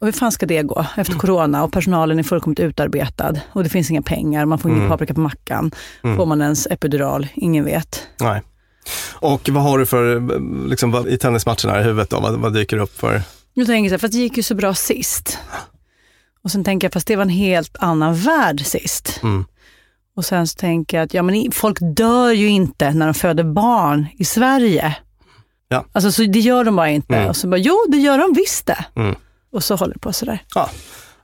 Och hur fan ska det gå efter corona och personalen är fullkomligt utarbetad och det finns inga pengar, man får ingen Mm. paprika på mackan. Mm. Får man ens epidural? Ingen vet. Nej. Och vad har du för, liksom, vad, i tennismatcherna i huvudet då? Vad, vad dyker upp för? Nu tänker jag så här, fast det gick ju så bra sist. Och sen tänker jag, fast det var en helt annan värld sist. Mm. Och sen så tänker jag att ja, men folk dör ju inte när de föder barn i Sverige. Ja. Alltså så det gör de bara inte. Mm. Och så bara, jo det gör de visst det. Mm. Och så håller det på sådär. Ja,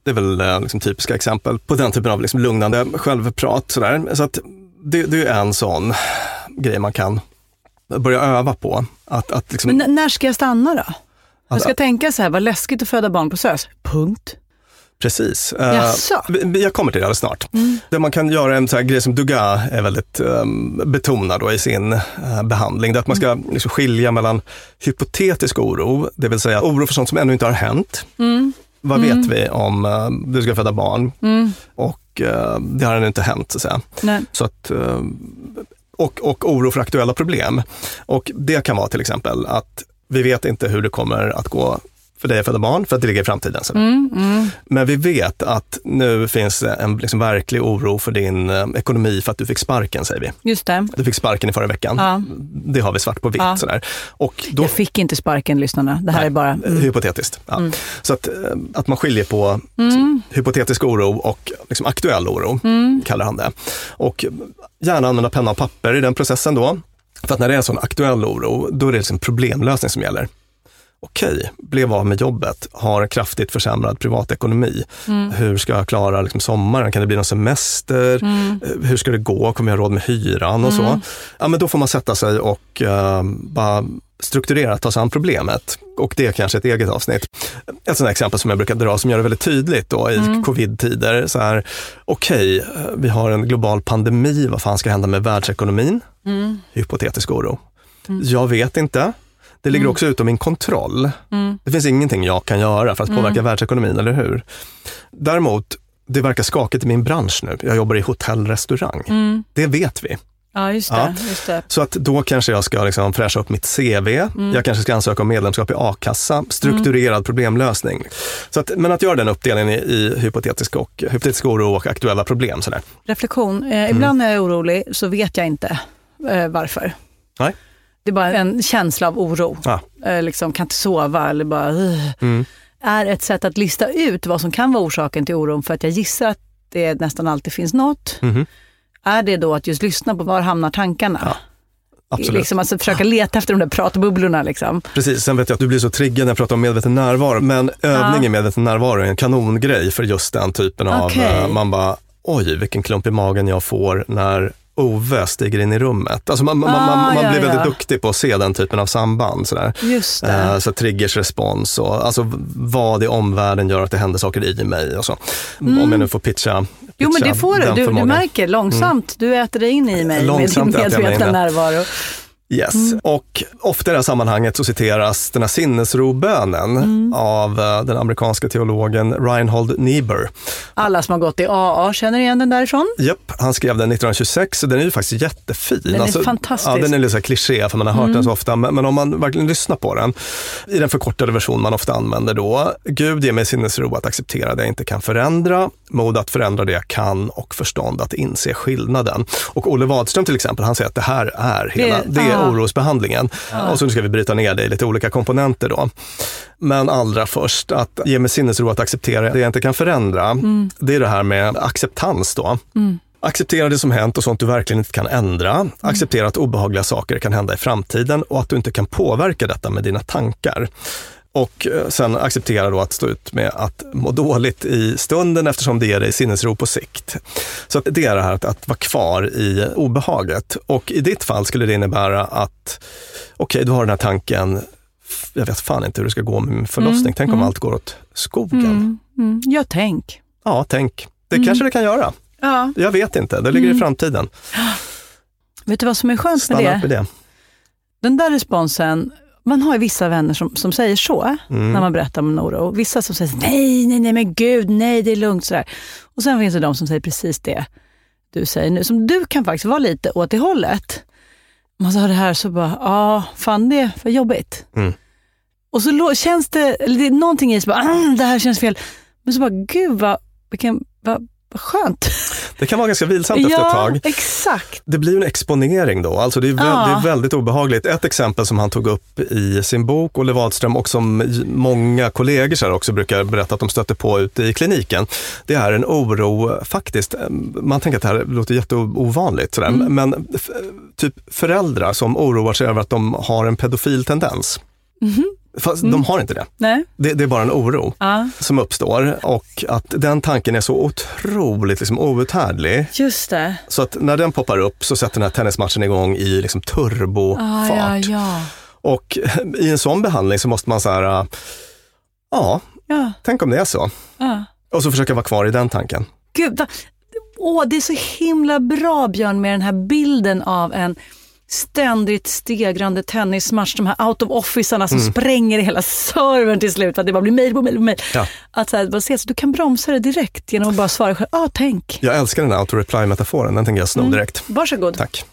det är väl eh, liksom, typiska exempel på den typen av liksom, lugnande självprat. Sådär. Så att det, det är en sån grej man kan börja öva på. Att, att liksom, Men när ska jag stanna då? Jag ska Alltså- tänka så här, vad läskigt att föda barn på SÖS. Punkt. Precis. Eh, Jaså? jag kommer till det alldeles snart. Mm. Det man kan göra, en så grej som Dugas är väldigt um, betonad då i sin eh, behandling, det är att man ska Mm. liksom skilja mellan hypotetisk oro, det vill säga oro för sånt som ännu inte har hänt. Mm. Vad Mm. vet vi om eh, du ska föda barn? Mm. Och eh, det har ännu inte hänt, så att säga. Nej. Så att, och, och oro för aktuella problem. Och det kan vara till exempel att vi vet inte hur det kommer att gå för dig att föda barn, för att det ligger i framtiden. Mm, mm. Men vi vet att nu finns en liksom verklig oro för din eh, ekonomi för att du fick sparken, säger vi. Just det. Du fick sparken i förra veckan. Ja. Det har vi svart på vitt. Ja. Sådär. Och då, Jag fick inte sparken lyssnarna. Det här Nej, är bara... Mm. Hypotetiskt. Ja. Mm. Så att, eh, att man skiljer på Mm. hypotetisk oro och liksom aktuell oro, Mm. kallar han det. Och gärna använda penna och papper i den processen då. För att när det är en sån aktuell oro, då är det liksom problemlösning som gäller. Okej, blev av med jobbet, har kraftigt försämrad privatekonomi. Mm. Hur ska jag klara liksom sommaren? Kan det bli någon semester? Mm. Eh, Hur ska det gå? Kommer jag ha råd med hyran och så? Mm. Ja, men då får man sätta sig och eh, bara strukturerat ta sig an problemet. Och det är kanske ett eget avsnitt. Ett sådant exempel som jag brukar dra som gör det väldigt tydligt då i Mm. covid-tider. Så här, okej, eh, vi har en global pandemi, vad fan ska hända med världsekonomin? Mm. Hypotetisk oro. Mm. Jag vet inte. Det ligger Mm. också utom min kontroll. Mm. Det finns ingenting jag kan göra för att Mm. påverka världsekonomin, eller hur? Däremot, det verkar skakigt i min bransch nu. Jag jobbar i hotell-restaurang. Det vet vi. Ja, just det. Ja. Just det. Så att då kanske jag ska liksom fräscha upp mitt CV. Mm. Jag kanske ska ansöka om medlemskap i a-kassa. Strukturerad problemlösning. Så att, men att göra den uppdelningen i, i hypotetisk, och, hypotetisk oro och aktuella problem. Sådär. Reflektion. Mm. Eh, ibland när jag är orolig så vet jag inte eh, varför. Nej. Det är bara en känsla av oro. Ja. Eh, liksom, kan inte sova eller bara... Uh. Mm. Är ett sätt att lista ut vad som kan vara orsaken till oron för att jag gissar att det nästan alltid finns något. Mhm. Är det då att just lyssna på var hamnar tankarna? Absolut. Liksom, alltså försöka leta efter de där pratbubblorna. Liksom. Precis, sen vet jag att du blir så triggad när jag pratar om medveten närvaro. Men övning Ja. i medveten närvaro är en kanongrej för just den typen av, Okej. eh, man bara, oj vilken klump i magen jag får när Ove stiger in i rummet. Alltså man, man, Ah, man, man ja, blir väldigt ja. duktig på att se den typen av samband. Sådär. Just det. Eh, Så triggers respons och alltså vad i omvärlden gör att det händer saker i mig och så. Mm. Om jag nu får pitcha, Jo men pitcha det får du. Du, du märker långsamt. Du äter dig in i mig med din Långsamt äter jag mig in medvetna det. närvaro. Yes, Mm. och ofta i det här sammanhanget så citeras den här sinnesrobönen Mm. av eh, den amerikanska teologen Reinhold Niebuhr. Alla som har gått i AA känner igen den därifrån. Japp, han skrev den 1926 och den är ju faktiskt jättefin. Alltså, Den är fantastisk. Ja, den är lite kliché för man har hört Mm. den så ofta, men, men om man verkligen lyssnar på den, i den förkortade version man ofta använder då, Gud ger mig sinnesro att acceptera det jag inte kan förändra, mod att förändra det jag kan och förstånd att inse skillnaden. Och Olle Wadström till exempel, han säger att det här är hela, det, Det- ah. orosbehandlingen. Ja. Och så nu ska vi bryta ner det i lite olika komponenter då. Men allra först, att ge mig sinnesro att acceptera det jag inte kan förändra, Mm. det är det här med acceptans då. Mm. Acceptera det som hänt och sånt du verkligen inte kan ändra. Acceptera att obehagliga saker kan hända i framtiden och att du inte kan påverka detta med dina tankar. Och eh, sen acceptera då att stå ut med att må dåligt i stunden eftersom det ger dig sinnesro på sikt. Så det är det här att, att vara kvar i obehaget. Och i ditt fall skulle det innebära att, okej, okay, du har den här tanken, jag vet fan inte hur det ska gå med min förlossning. Mm, tänk om mm. allt går åt skogen. Mm, mm. Ja, tänk. Ja, tänk. Det Mm. kanske det kan göra. Ja. Jag vet inte, det ligger i Mm. framtiden. Vet du vad som är skönt Stanna med upp det? i det. Den där responsen, man har ju vissa vänner som, som säger så Mm. när man berättar om en oro. Vissa som säger nej, nej, nej, men gud, nej, det är lugnt. Sådär. Och sen finns det de som säger precis det du säger nu. Som du kan faktiskt vara lite åt det hållet. Man sa det här så bara, ja, fan det för jobbigt. Mm. Och så känns det, eller det är någonting i sig, bara, "Ah, det här känns fel. Men så bara, gud vad, vilken, vad, vad skönt. Det kan vara ganska vilsamt efter ett tag. exakt. Det blir en exponering då, alltså det är, Ja. det är väldigt obehagligt. Ett exempel som han tog upp i sin bok, Olle Wadström, och som många kollegor så också brukar berätta att de stöter på ute i kliniken, det är en oro faktiskt. Man tänker att det här låter jätteovanligt, sådär, Mm. men typ föräldrar som oroar sig över att de har en pedofil tendens. Mhm. Fast Mm. de har inte det. Det. Det är bara en oro Ja, som uppstår och att den tanken är så otroligt liksom outhärdlig. just det. Så att när den poppar upp så sätter den här tennismatchen igång i liksom turbofart. Ah, ja, ja. Och i en sån behandling så måste man så här, äh, ja, ja, tänk om det är så. ja. Och så försöka vara kvar i den tanken. Gud, åh, det är så himla bra Björn med den här bilden av en ständigt stegrande tennismatch, de här out of officearna som spränger hela servern till slut att det bara blir mejl på mejl på mejl. Ja. Att så här, bara se, så du kan bromsa det direkt genom att bara svara själv, ah, tänk. Jag älskar den här auto-reply-metaforen, den tänker jag sno direkt. Varsågod. Tack.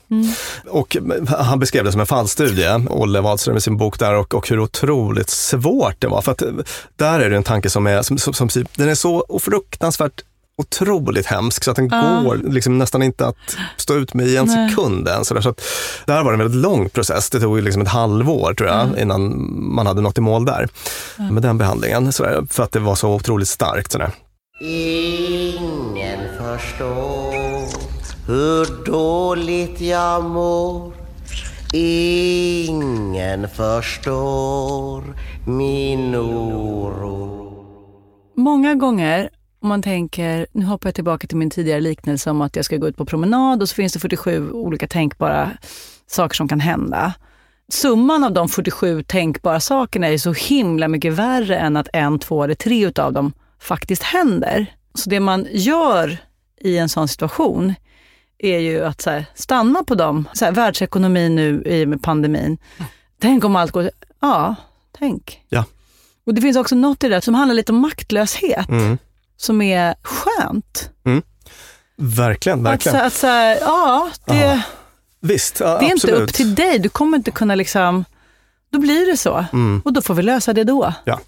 Och han beskrev det som en fallstudie, Olle Wadström i sin bok där, och, och hur otroligt svårt det var. För att eh, där är det en tanke som är, som, som, som, den är så fruktansvärt otroligt hemsk så att den Ja. går liksom nästan inte att stå ut med i en Nej. sekund än. Så där, så att där var det en väldigt lång process. Det tog ju liksom ett halvår tror jag innan man hade nått i mål där med den behandlingen. Så där, för att det var så otroligt starkt. Så där. Ingen förstår hur dåligt jag mår. Ingen förstår min oro. Många gånger om man tänker, nu hoppar jag tillbaka till min tidigare liknelse om att jag ska gå ut på promenad och så finns det 47 olika tänkbara saker som kan hända. Summan av de 47 tänkbara sakerna är så himla mycket värre än att en, två eller tre utav dem faktiskt händer. Så det man gör i en sån situation är ju att så här, stanna på dem. Så här, världsekonomin nu i med pandemin. Tänk om allt går... Ja, tänk. Ja. Och det finns också något i det där som handlar lite om maktlöshet, Mm. Som är skönt. Verkligen, Att, verkligen. så, att så här, ja, det, Visst, ja, det är inte absolut. upp till dig. Du kommer inte kunna liksom, då blir det så. Mm. Och då får vi lösa det då. Ja.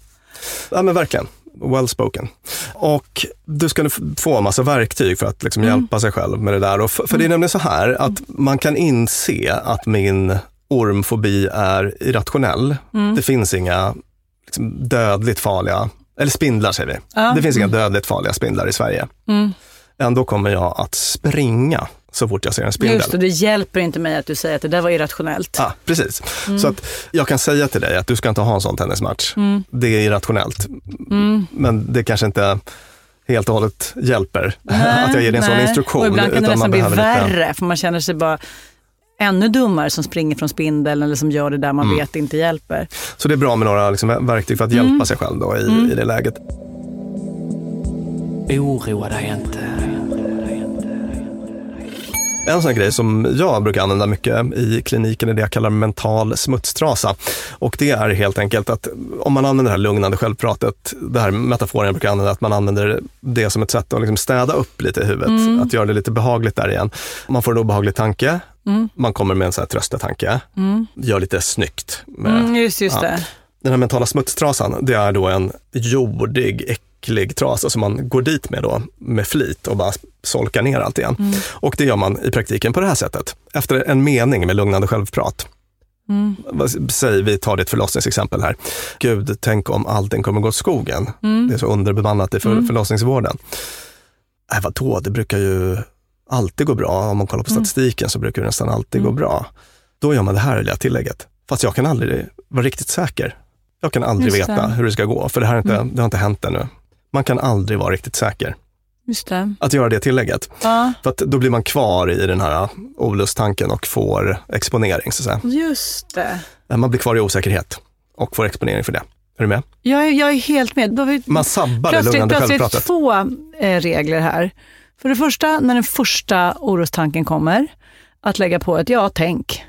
ja, men verkligen. Well spoken. Och du ska nu få en massa verktyg för att liksom Mm. hjälpa sig själv med det där. Och f- för det är nämligen så här att man kan inse att min ormfobi är irrationell. Mm. Det finns inga liksom, dödligt farliga, eller spindlar säger vi. Ja. Det finns inga dödligt farliga spindlar i Sverige. Mm. Ändå kommer jag att springa så fort jag ser en spindel. Just det, det hjälper inte mig att du säger att det där var irrationellt. Ja, precis. Mm. Så att jag kan säga till dig att du ska inte ha en sån tennismatch. Mm. Det är irrationellt. Mm. Men det kanske inte helt och hållet hjälper att jag ger dig en sån nej. instruktion. Och ibland kan det nästan bli lite- värre, för man känner sig bara ännu dummare som springer från spindeln eller som gör det där man Mm. vet inte hjälper. Så det är bra med några liksom verktyg för att Mm. hjälpa sig själv då i, Mm. i det läget. Oroa dig inte. En sån grej som jag brukar använda mycket i kliniken är det jag kallar mental smutstrasa. Och det är helt enkelt att om man använder det här lugnande självpratet, det här metaforen jag brukar använda, att man använder det som ett sätt att liksom städa upp lite i huvudet, Mm. att göra det lite behagligt där igen. Man får en obehaglig tanke, Mm. man kommer med en sån här tröstetanke, Mm. gör lite snyggt. Med, Mm, just, just ja. Den här mentala smutstrasan, det är då en jordig, äcklig trasa som man går dit med då med flit och bara solkar ner allt igen. Mm. Och det gör man i praktiken på det här sättet. Efter en mening med lugnande självprat. Mm. Säg, vi tar ditt förlossningsexempel här. Gud, tänk om allting kommer gå åt skogen. Mm. Det är så underbemannat i för, Mm. förlossningsvården. Äh, vadå, det brukar ju alltid gå bra. Om man kollar på Mm. statistiken så brukar det nästan alltid Mm. gå bra. Då gör man det här lilla tillägget. Fast jag kan aldrig vara riktigt säker. Jag kan aldrig Just veta det. hur det ska gå, för det, här är inte, Mm. det har inte hänt ännu. Man kan aldrig vara riktigt säker Just det. att göra det tillägget. Ja, För att då blir man kvar i den här olusttanken och får exponering. Så att säga. just det. Man blir kvar i osäkerhet och får exponering för det. Är du med? Jag är, jag är helt med. Då vi Man sabbar det plötsligt, lugnande plötsligt självpratet. två eh, regler här. För det första, när den första orostanken kommer, att lägga på ett ja, tänk.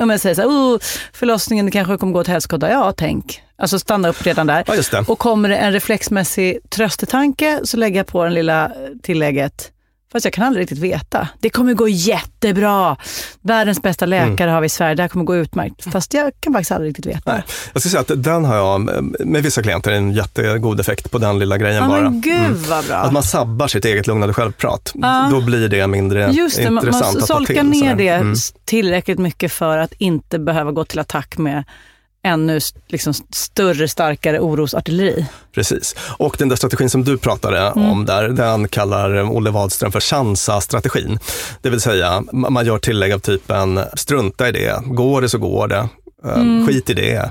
Om jag säger så här, oh, förlossningen kanske kommer gå åt helskotta, ja, tänk. Alltså stanna upp redan där. Ja. Och kommer det en reflexmässig tröstetanke så lägger jag på den lilla tillägget, fast jag kan aldrig riktigt veta. Det kommer gå jättebra. Världens bästa läkare har vi i Sverige, det här kommer gå utmärkt. Fast jag kan faktiskt aldrig riktigt veta. Nej, jag ska säga att den har jag med vissa klienter en jättegod effekt på den lilla grejen Ja, bara. Mm. men gud vad bra. Att man sabbar sitt eget lugnande självprat. Ja. Då blir det mindre Just det, man, intressant man att ta solkar till. ner sådär. det Mm. tillräckligt mycket för att inte behöva gå till attack med ännu liksom, större, starkare orosartilleri. Precis. Och den där strategin som du pratade Mm. om där, den kallar Olle Wadström för chansa-strategin. Det vill säga, ma- man gör tillägg av typen strunta i det, går det så går det. Eh, Mm. Skit i det,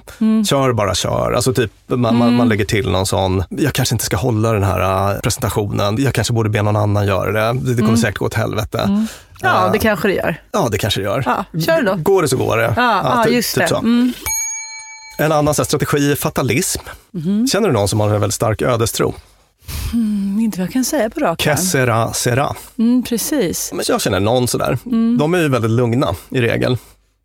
kör bara kör. Alltså typ, man, Mm. man lägger till någon sån, jag kanske inte ska hålla den här eh, presentationen, jag kanske borde be någon annan göra det, det kommer Mm. säkert gå åt helvete. Ja, Eh, det kanske det gör. Ja, det kanske det gör. Ja, kör då. Går det så går det. Ja, ja, ty- just typ det. så. Mm. En annan så här, strategi är fatalism. Mhm. Känner du någon som har en väldigt stark ödestro? Mm, inte vad jag kan säga på rak arm. sera, sera. Mm, precis. Men jag känner någon sådär. Mm. De är ju väldigt lugna i regel.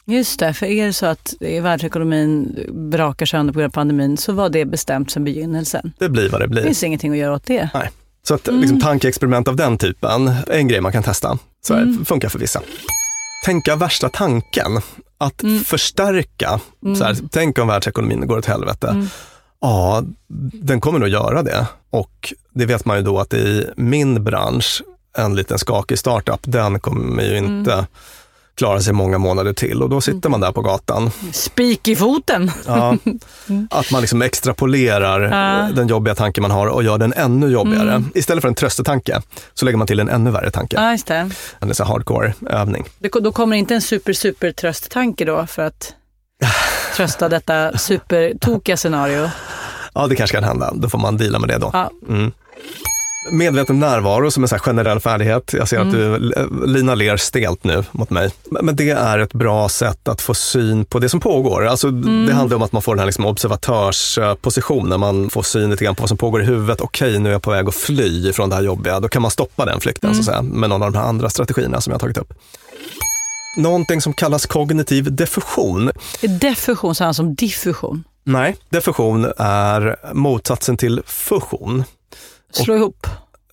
Just det, för är det så att världsekonomin brakar sönder på grund av pandemin så var det bestämt sedan begynnelsen. Det blir vad det Det blir. finns ingenting att göra åt det. Nej. Så att Mm. liksom, tankeexperiment av den typen är en grej man kan testa. Så här, Mm. funkar för vissa. Tänka värsta tanken. Att Mm. förstärka. Så här, tänk om världsekonomin går åt helvete. Mm. Ja, den kommer nog göra det. Och det vet man ju då att i min bransch, en liten skakig startup, den kommer ju Mm. inte klara sig många månader till. Och då sitter man där på gatan Spik i foten. Ja, att man liksom extrapolerar Ja. den jobbiga tanken man har och gör den ännu jobbigare. Mm. Istället för en tröstetanke så lägger man till en ännu värre tanke. Ja, just det. En sån hardcore övning. Det- Då kommer inte en super, super trösttanke då för att trösta detta supertokiga scenario. Ja, det kanske kan hända. Då får man deala med det då. Ja. Mm. Medveten närvaro som en här generell färdighet. Jag ser att du, Lina ler stelt nu mot mig. Men det är ett bra sätt att få syn på det som pågår. Alltså, Det handlar om att man får den här liksom observatörspositionen. Man får syn lite grann på vad som pågår i huvudet. Okej, nu är jag på väg att fly från det här jobbiga. Då kan man stoppa den flykten så att säga, med någon av de här andra strategierna som jag har tagit upp. Någonting som kallas kognitiv diffusion. Är Diffusion samma som diffusion? Nej, diffusion är motsatsen till fusion. Slå ihop.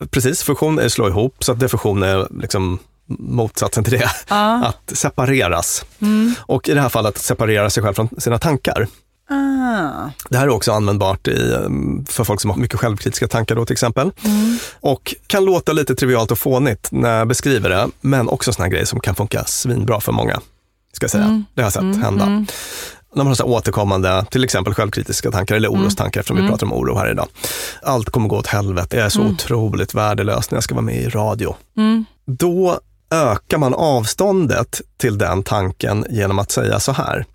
Precis, fusion är slå ihop, så att diffusion är liksom motsatsen till det. Ja. Att separeras. Mm. Och i det här fallet att separera sig själv från sina tankar. Ah. Det här är också användbart i, um, för folk som har mycket självkritiska tankar då till exempel. Mm. Och kan låta lite trivialt och fånigt när jag beskriver det, men också såna grejer som kan funka svinbra för många. Ska jag säga. Mm. Det har jag sett Mm, hända. Mm. När man har så återkommande, till exempel självkritiska tankar eller Mm. orostankar eftersom vi Mm. pratar om oro här idag. Allt kommer gå åt helvete, jag är så Mm. otroligt värdelös när jag ska vara med i radio. Mm. Då ökar man avståndet till den tanken genom att säga så här.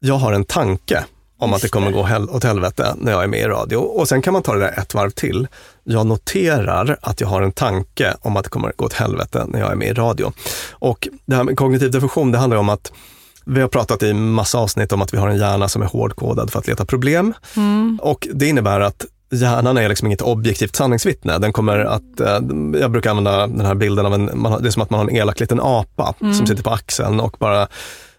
Jag har en tanke om att det kommer gå hel- åt helvete när jag är med i radio. Och sen kan man ta det där ett varv till. Jag noterar att jag har en tanke om att det kommer gå åt helvete när jag är med i radio. Och det här med kognitiv diffusion, det handlar om att vi har pratat i massa avsnitt om att vi har en hjärna som är hårdkodad för att leta problem. Mm. Och det innebär att hjärnan är liksom inget objektivt sanningsvittne. Den kommer att, eh, jag brukar använda den här bilden av en, man det är som att man har en elak liten apa Mm. som sitter på axeln och bara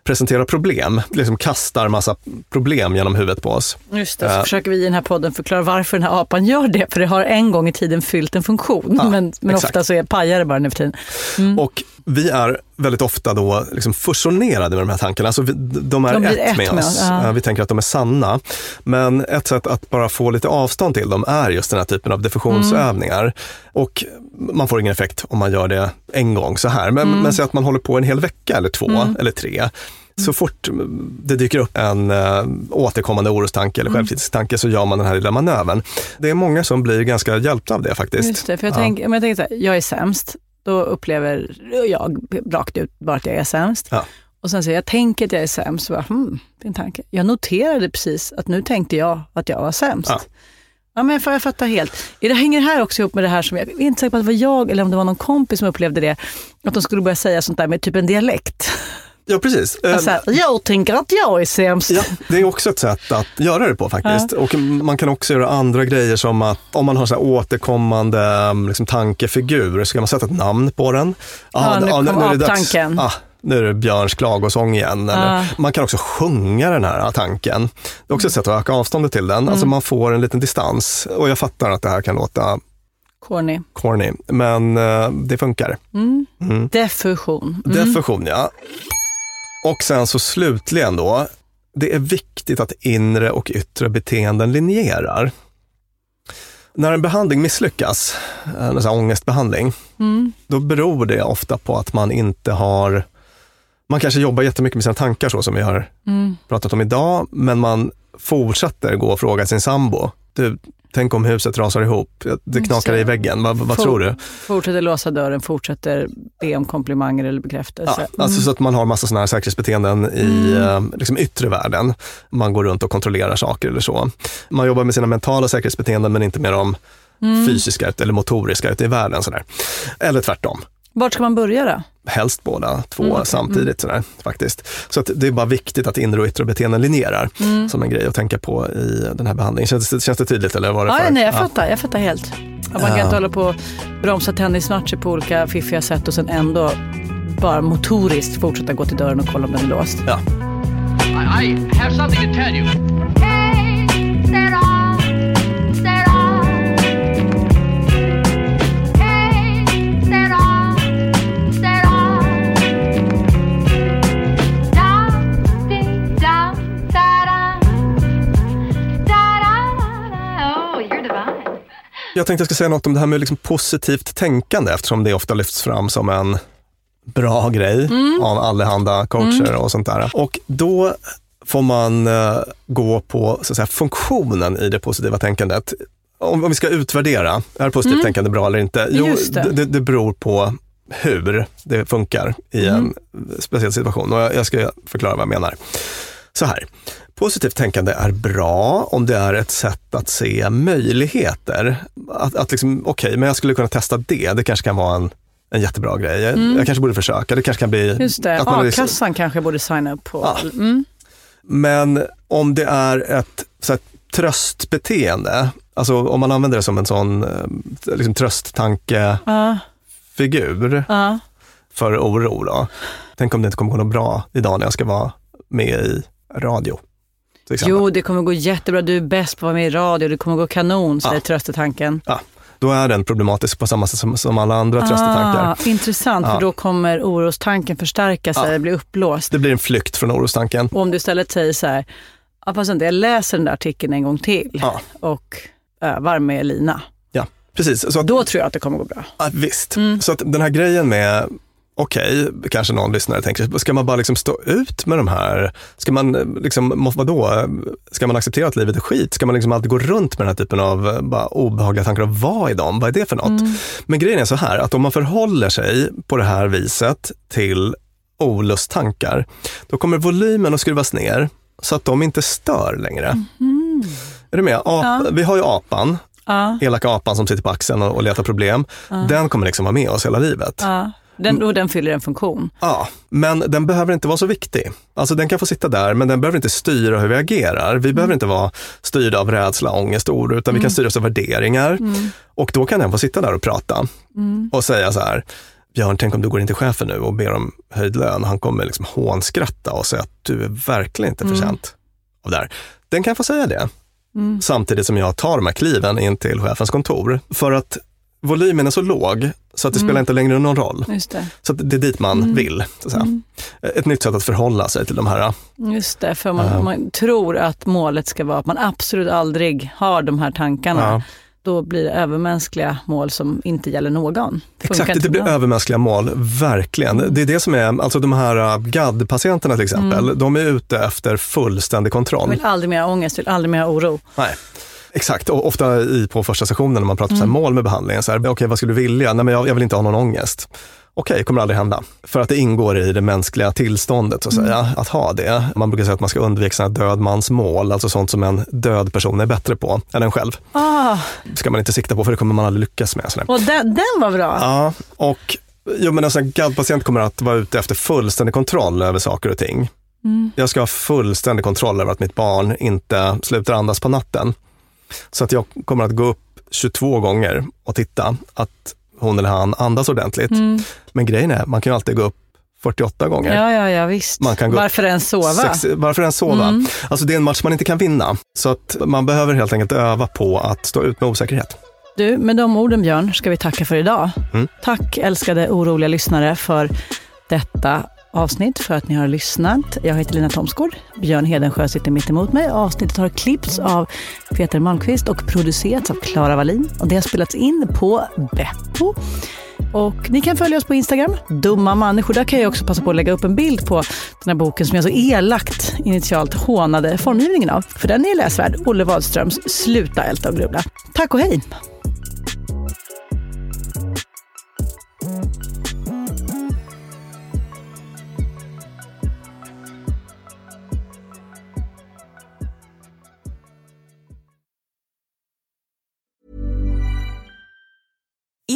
presenterar problem, liksom kastar massa problem genom huvudet på oss. Just det, så Eh, försöker vi i den här podden förklara varför den här apan gör det. För det har en gång i tiden fyllt en funktion. Ja, men men ofta så är pajar det bara nu för tiden. Mm. Och vi är väldigt ofta då liksom fusionerade med de här tankarna. Alltså vi, de är De ett, ett med med oss. ja. Vi tänker att de är sanna. Men ett sätt att bara få lite avstånd till dem är just den här typen av diffusionsövningar. Mm. Och man får ingen effekt om man gör det en gång så här. Men, Mm. men säg att man håller på en hel vecka eller två Mm. eller tre. Så fort det dyker upp en äh, återkommande orostanke eller Mm. självkritisk så gör man den här lilla manövern. Det är många som blir ganska hjälpta av det faktiskt. Just det, för jag, Ja. tänker, om jag tänker så här, jag är sämst. Då upplever jag rakt ut bara att jag är sämst. Ja. Och sen säger jag, tänker att jag är sämst. Så bara, hmm, en tanke. Jag noterade precis att nu tänkte jag att jag var sämst. Ja. Ja, men jag, jag fattar helt. Det hänger här också ihop med det här som, jag är inte säker på att det var jag eller om det var någon kompis som upplevde det, att de skulle börja säga sånt där med typ en dialekt. Ja, precis. Alltså, jag tänker att jag är sämst. Ja, det är också ett sätt att göra det på faktiskt. Och man kan också göra andra grejer som att om man har så här återkommande liksom, tankefigur, så kan man sätta ett namn på den. Ja, nu kom är det dags. aptanken. Ah, nu är det Björns klagosång igen. Eller, Ja. Man kan också sjunga den här tanken. Det är också ett sätt att öka avståndet till den. Mm. Alltså man får en liten distans. Och jag fattar att det här kan låta Corny. corny, men eh, det funkar. Mm. Mm. Defusion. Mm. Defusion, ja. Och sen så slutligen då, det är viktigt att inre och yttre beteenden linjerar. När en behandling misslyckas, en sån här ångestbehandling, Mm. då beror det ofta på att man inte har, man kanske jobbar jättemycket med sina tankar så som vi har Mm. pratat om idag, men man fortsätter gå och fråga sin sambo, du, tänk om huset rasar ihop, det Just knakar i väggen, vad, vad For- tror du? Fortsätter låsa dörren, fortsätter be om komplimanger eller bekräftelse. Ja, alltså så att man har massa sådana här säkerhetsbeteenden i eh, liksom yttre världen. Man går runt och kontrollerar saker eller så. Man jobbar med sina mentala säkerhetsbeteenden men inte med de fysiska eller motoriska ute i världen. Sådär. Eller tvärtom. Vart ska man börja då? Helst båda två Mm, okej. samtidigt. Sådär, faktiskt. Så att det är bara viktigt att inre och yttre beteenden linjerar Mm. som en grej att tänka på i den här behandlingen. Känns, det- känns det tydligt eller var det Ja, för? nej, jag Ja. fattar. Jag fattar helt. Att man kan inte hålla på och bromsa tennismatcher på olika fiffiga sätt och sen ändå bara motoriskt fortsätta gå till dörren och kolla om den är låst. Ja. I, I have something to tell you. Jag tänkte jag ska säga något om det här med liksom positivt tänkande eftersom det ofta lyfts fram som en bra grej Mm. av allehanda coacher och sånt där. Och då får man eh, gå på så att säga, funktionen i det positiva tänkandet. Om, om vi ska utvärdera, är positivt tänkande bra eller inte? Jo, Mm. Det. det, det beror på hur det funkar i en Mm. speciell situation. Och jag, jag ska förklara vad jag menar. Så här, positivt tänkande är bra om det är ett sätt att se möjligheter. Att, att liksom, okej, men jag skulle kunna testa det. Det kanske kan vara en, en jättebra grej. Jag, jag kanske borde försöka. Det kanske kan bli... Mm. Just det, a-kassan kanske jag borde signa upp på. Ja. Mm. Men om det är ett så här, tröstbeteende, alltså om man använder det som en sån eh, liksom, trösttankefigur Ja, ja. för oro då. Tänk om det inte kommer gå något bra idag när jag ska vara med i radio. Jo, det kommer gå jättebra. Du är bäst på att vara med i radio. Det kommer gå kanon, säger Ja. tröstetanken. Ja, då är den problematisk på samma sätt som, som alla andra tröstetankar. Ah, intressant, Ja. för då kommer orostanken förstärka sig, Ja. bli uppblåst. Det blir en flykt från orostanken. Och om du istället säger så här, ja, fast jag läser den där artikeln en gång till Ja. och övar med Lina. Ja, precis. Så att, Då tror jag att det kommer gå bra. ja, visst. Mm. Så att den här grejen med Okej, kanske någon lyssnare tänker, ska man bara liksom stå ut med de här? Ska man, eh, liksom, vadå, ska man acceptera att livet är skit? Ska man liksom alltid gå runt med den här typen av eh, bara obehagliga tankar och vad är de? Vad är det för något? Men grejen är så här, att om man förhåller sig på det här viset till olusttankar, då kommer volymen att skruvas ner så att de inte stör längre. Är du med? Ap- Ja. Vi har ju apan, Ja, elaka apan som sitter på axeln och, och letar problem. Den kommer liksom vara med oss hela livet. ja. Den, och den fyller en funktion. Ja, men den behöver inte vara så viktig. Alltså den kan få sitta där, men den behöver inte styra hur vi agerar. Vi behöver inte vara styrda av rädsla, ångest och oro, utan vi kan styras av värderingar. Och då kan den få sitta där och prata och säga så här, Björn, tänk om du går in till chefen nu och ber om höjd lön. Han kommer liksom hånskratta och säga att du är verkligen inte förtjänt av det här. Den kan få säga det. Samtidigt som jag tar de här kliven in till chefens kontor. För att volymen är så låg så att det spelar inte längre någon roll. Just det. Så det är dit man vill. Så att säga. Ett nytt sätt att förhålla sig till de här. Just det, för man, man tror att målet ska vara att man absolut aldrig har de här tankarna. Ja. Då blir det övermänskliga mål som inte gäller någon. Exakt, inte det blir övermänskliga mål, verkligen. Det är det som är, alltså de här uh, GAD-patienterna till exempel, de är ute efter fullständig Jag kontroll. vill aldrig mer ha ångest, vill aldrig mer ha oro. Nej. Exakt, och ofta i, på första sessionen när man pratar så här mål med behandlingen, så här, okej vad skulle du vilja? Nej men jag, jag vill inte ha någon ångest. okej, kommer aldrig hända. För att det ingår i det mänskliga tillståndet, så att säga, att ha det. Man brukar säga att man ska undvika sådana död mans mål, alltså sånt som en död person är bättre på än en själv. Det ska man inte sikta på, för det kommer man aldrig lyckas med. Sådär. och den, den var bra. Ja, och jo, men en sån här GAD-patient kommer att vara ute efter fullständig kontroll över saker och ting. Jag ska ha fullständig kontroll över att mitt barn inte slutar andas på natten. Så att jag kommer att gå upp 22 gånger och titta att hon eller han andas ordentligt. Men grejen är, man kan ju alltid gå upp 48 gånger. Ja, ja, ja, visst. Man kan gå Varför ens sova? Sex, varför ens sova? Alltså det är en match man inte kan vinna. Så att man behöver helt enkelt öva på att stå ut med osäkerhet. Du, med de orden Björn ska vi tacka för idag. Mm. Tack älskade oroliga lyssnare för detta avsnitt, för att ni har lyssnat. Jag heter Lina Thomsgård. Björn Hedensjö sitter mitt emot mig. Avsnittet har klippts av Peter Malmqvist och producerats av Klara Wallin. Och det har spelats in på Beppo. Och ni kan följa oss på Instagram, dumma människor. Där kan jag också passa på att lägga upp en bild på den här boken som jag så elakt initialt hånade formgivningen av. För den är läsvärd. Olle Wadströms Sluta älta och grubbla. Tack och hej!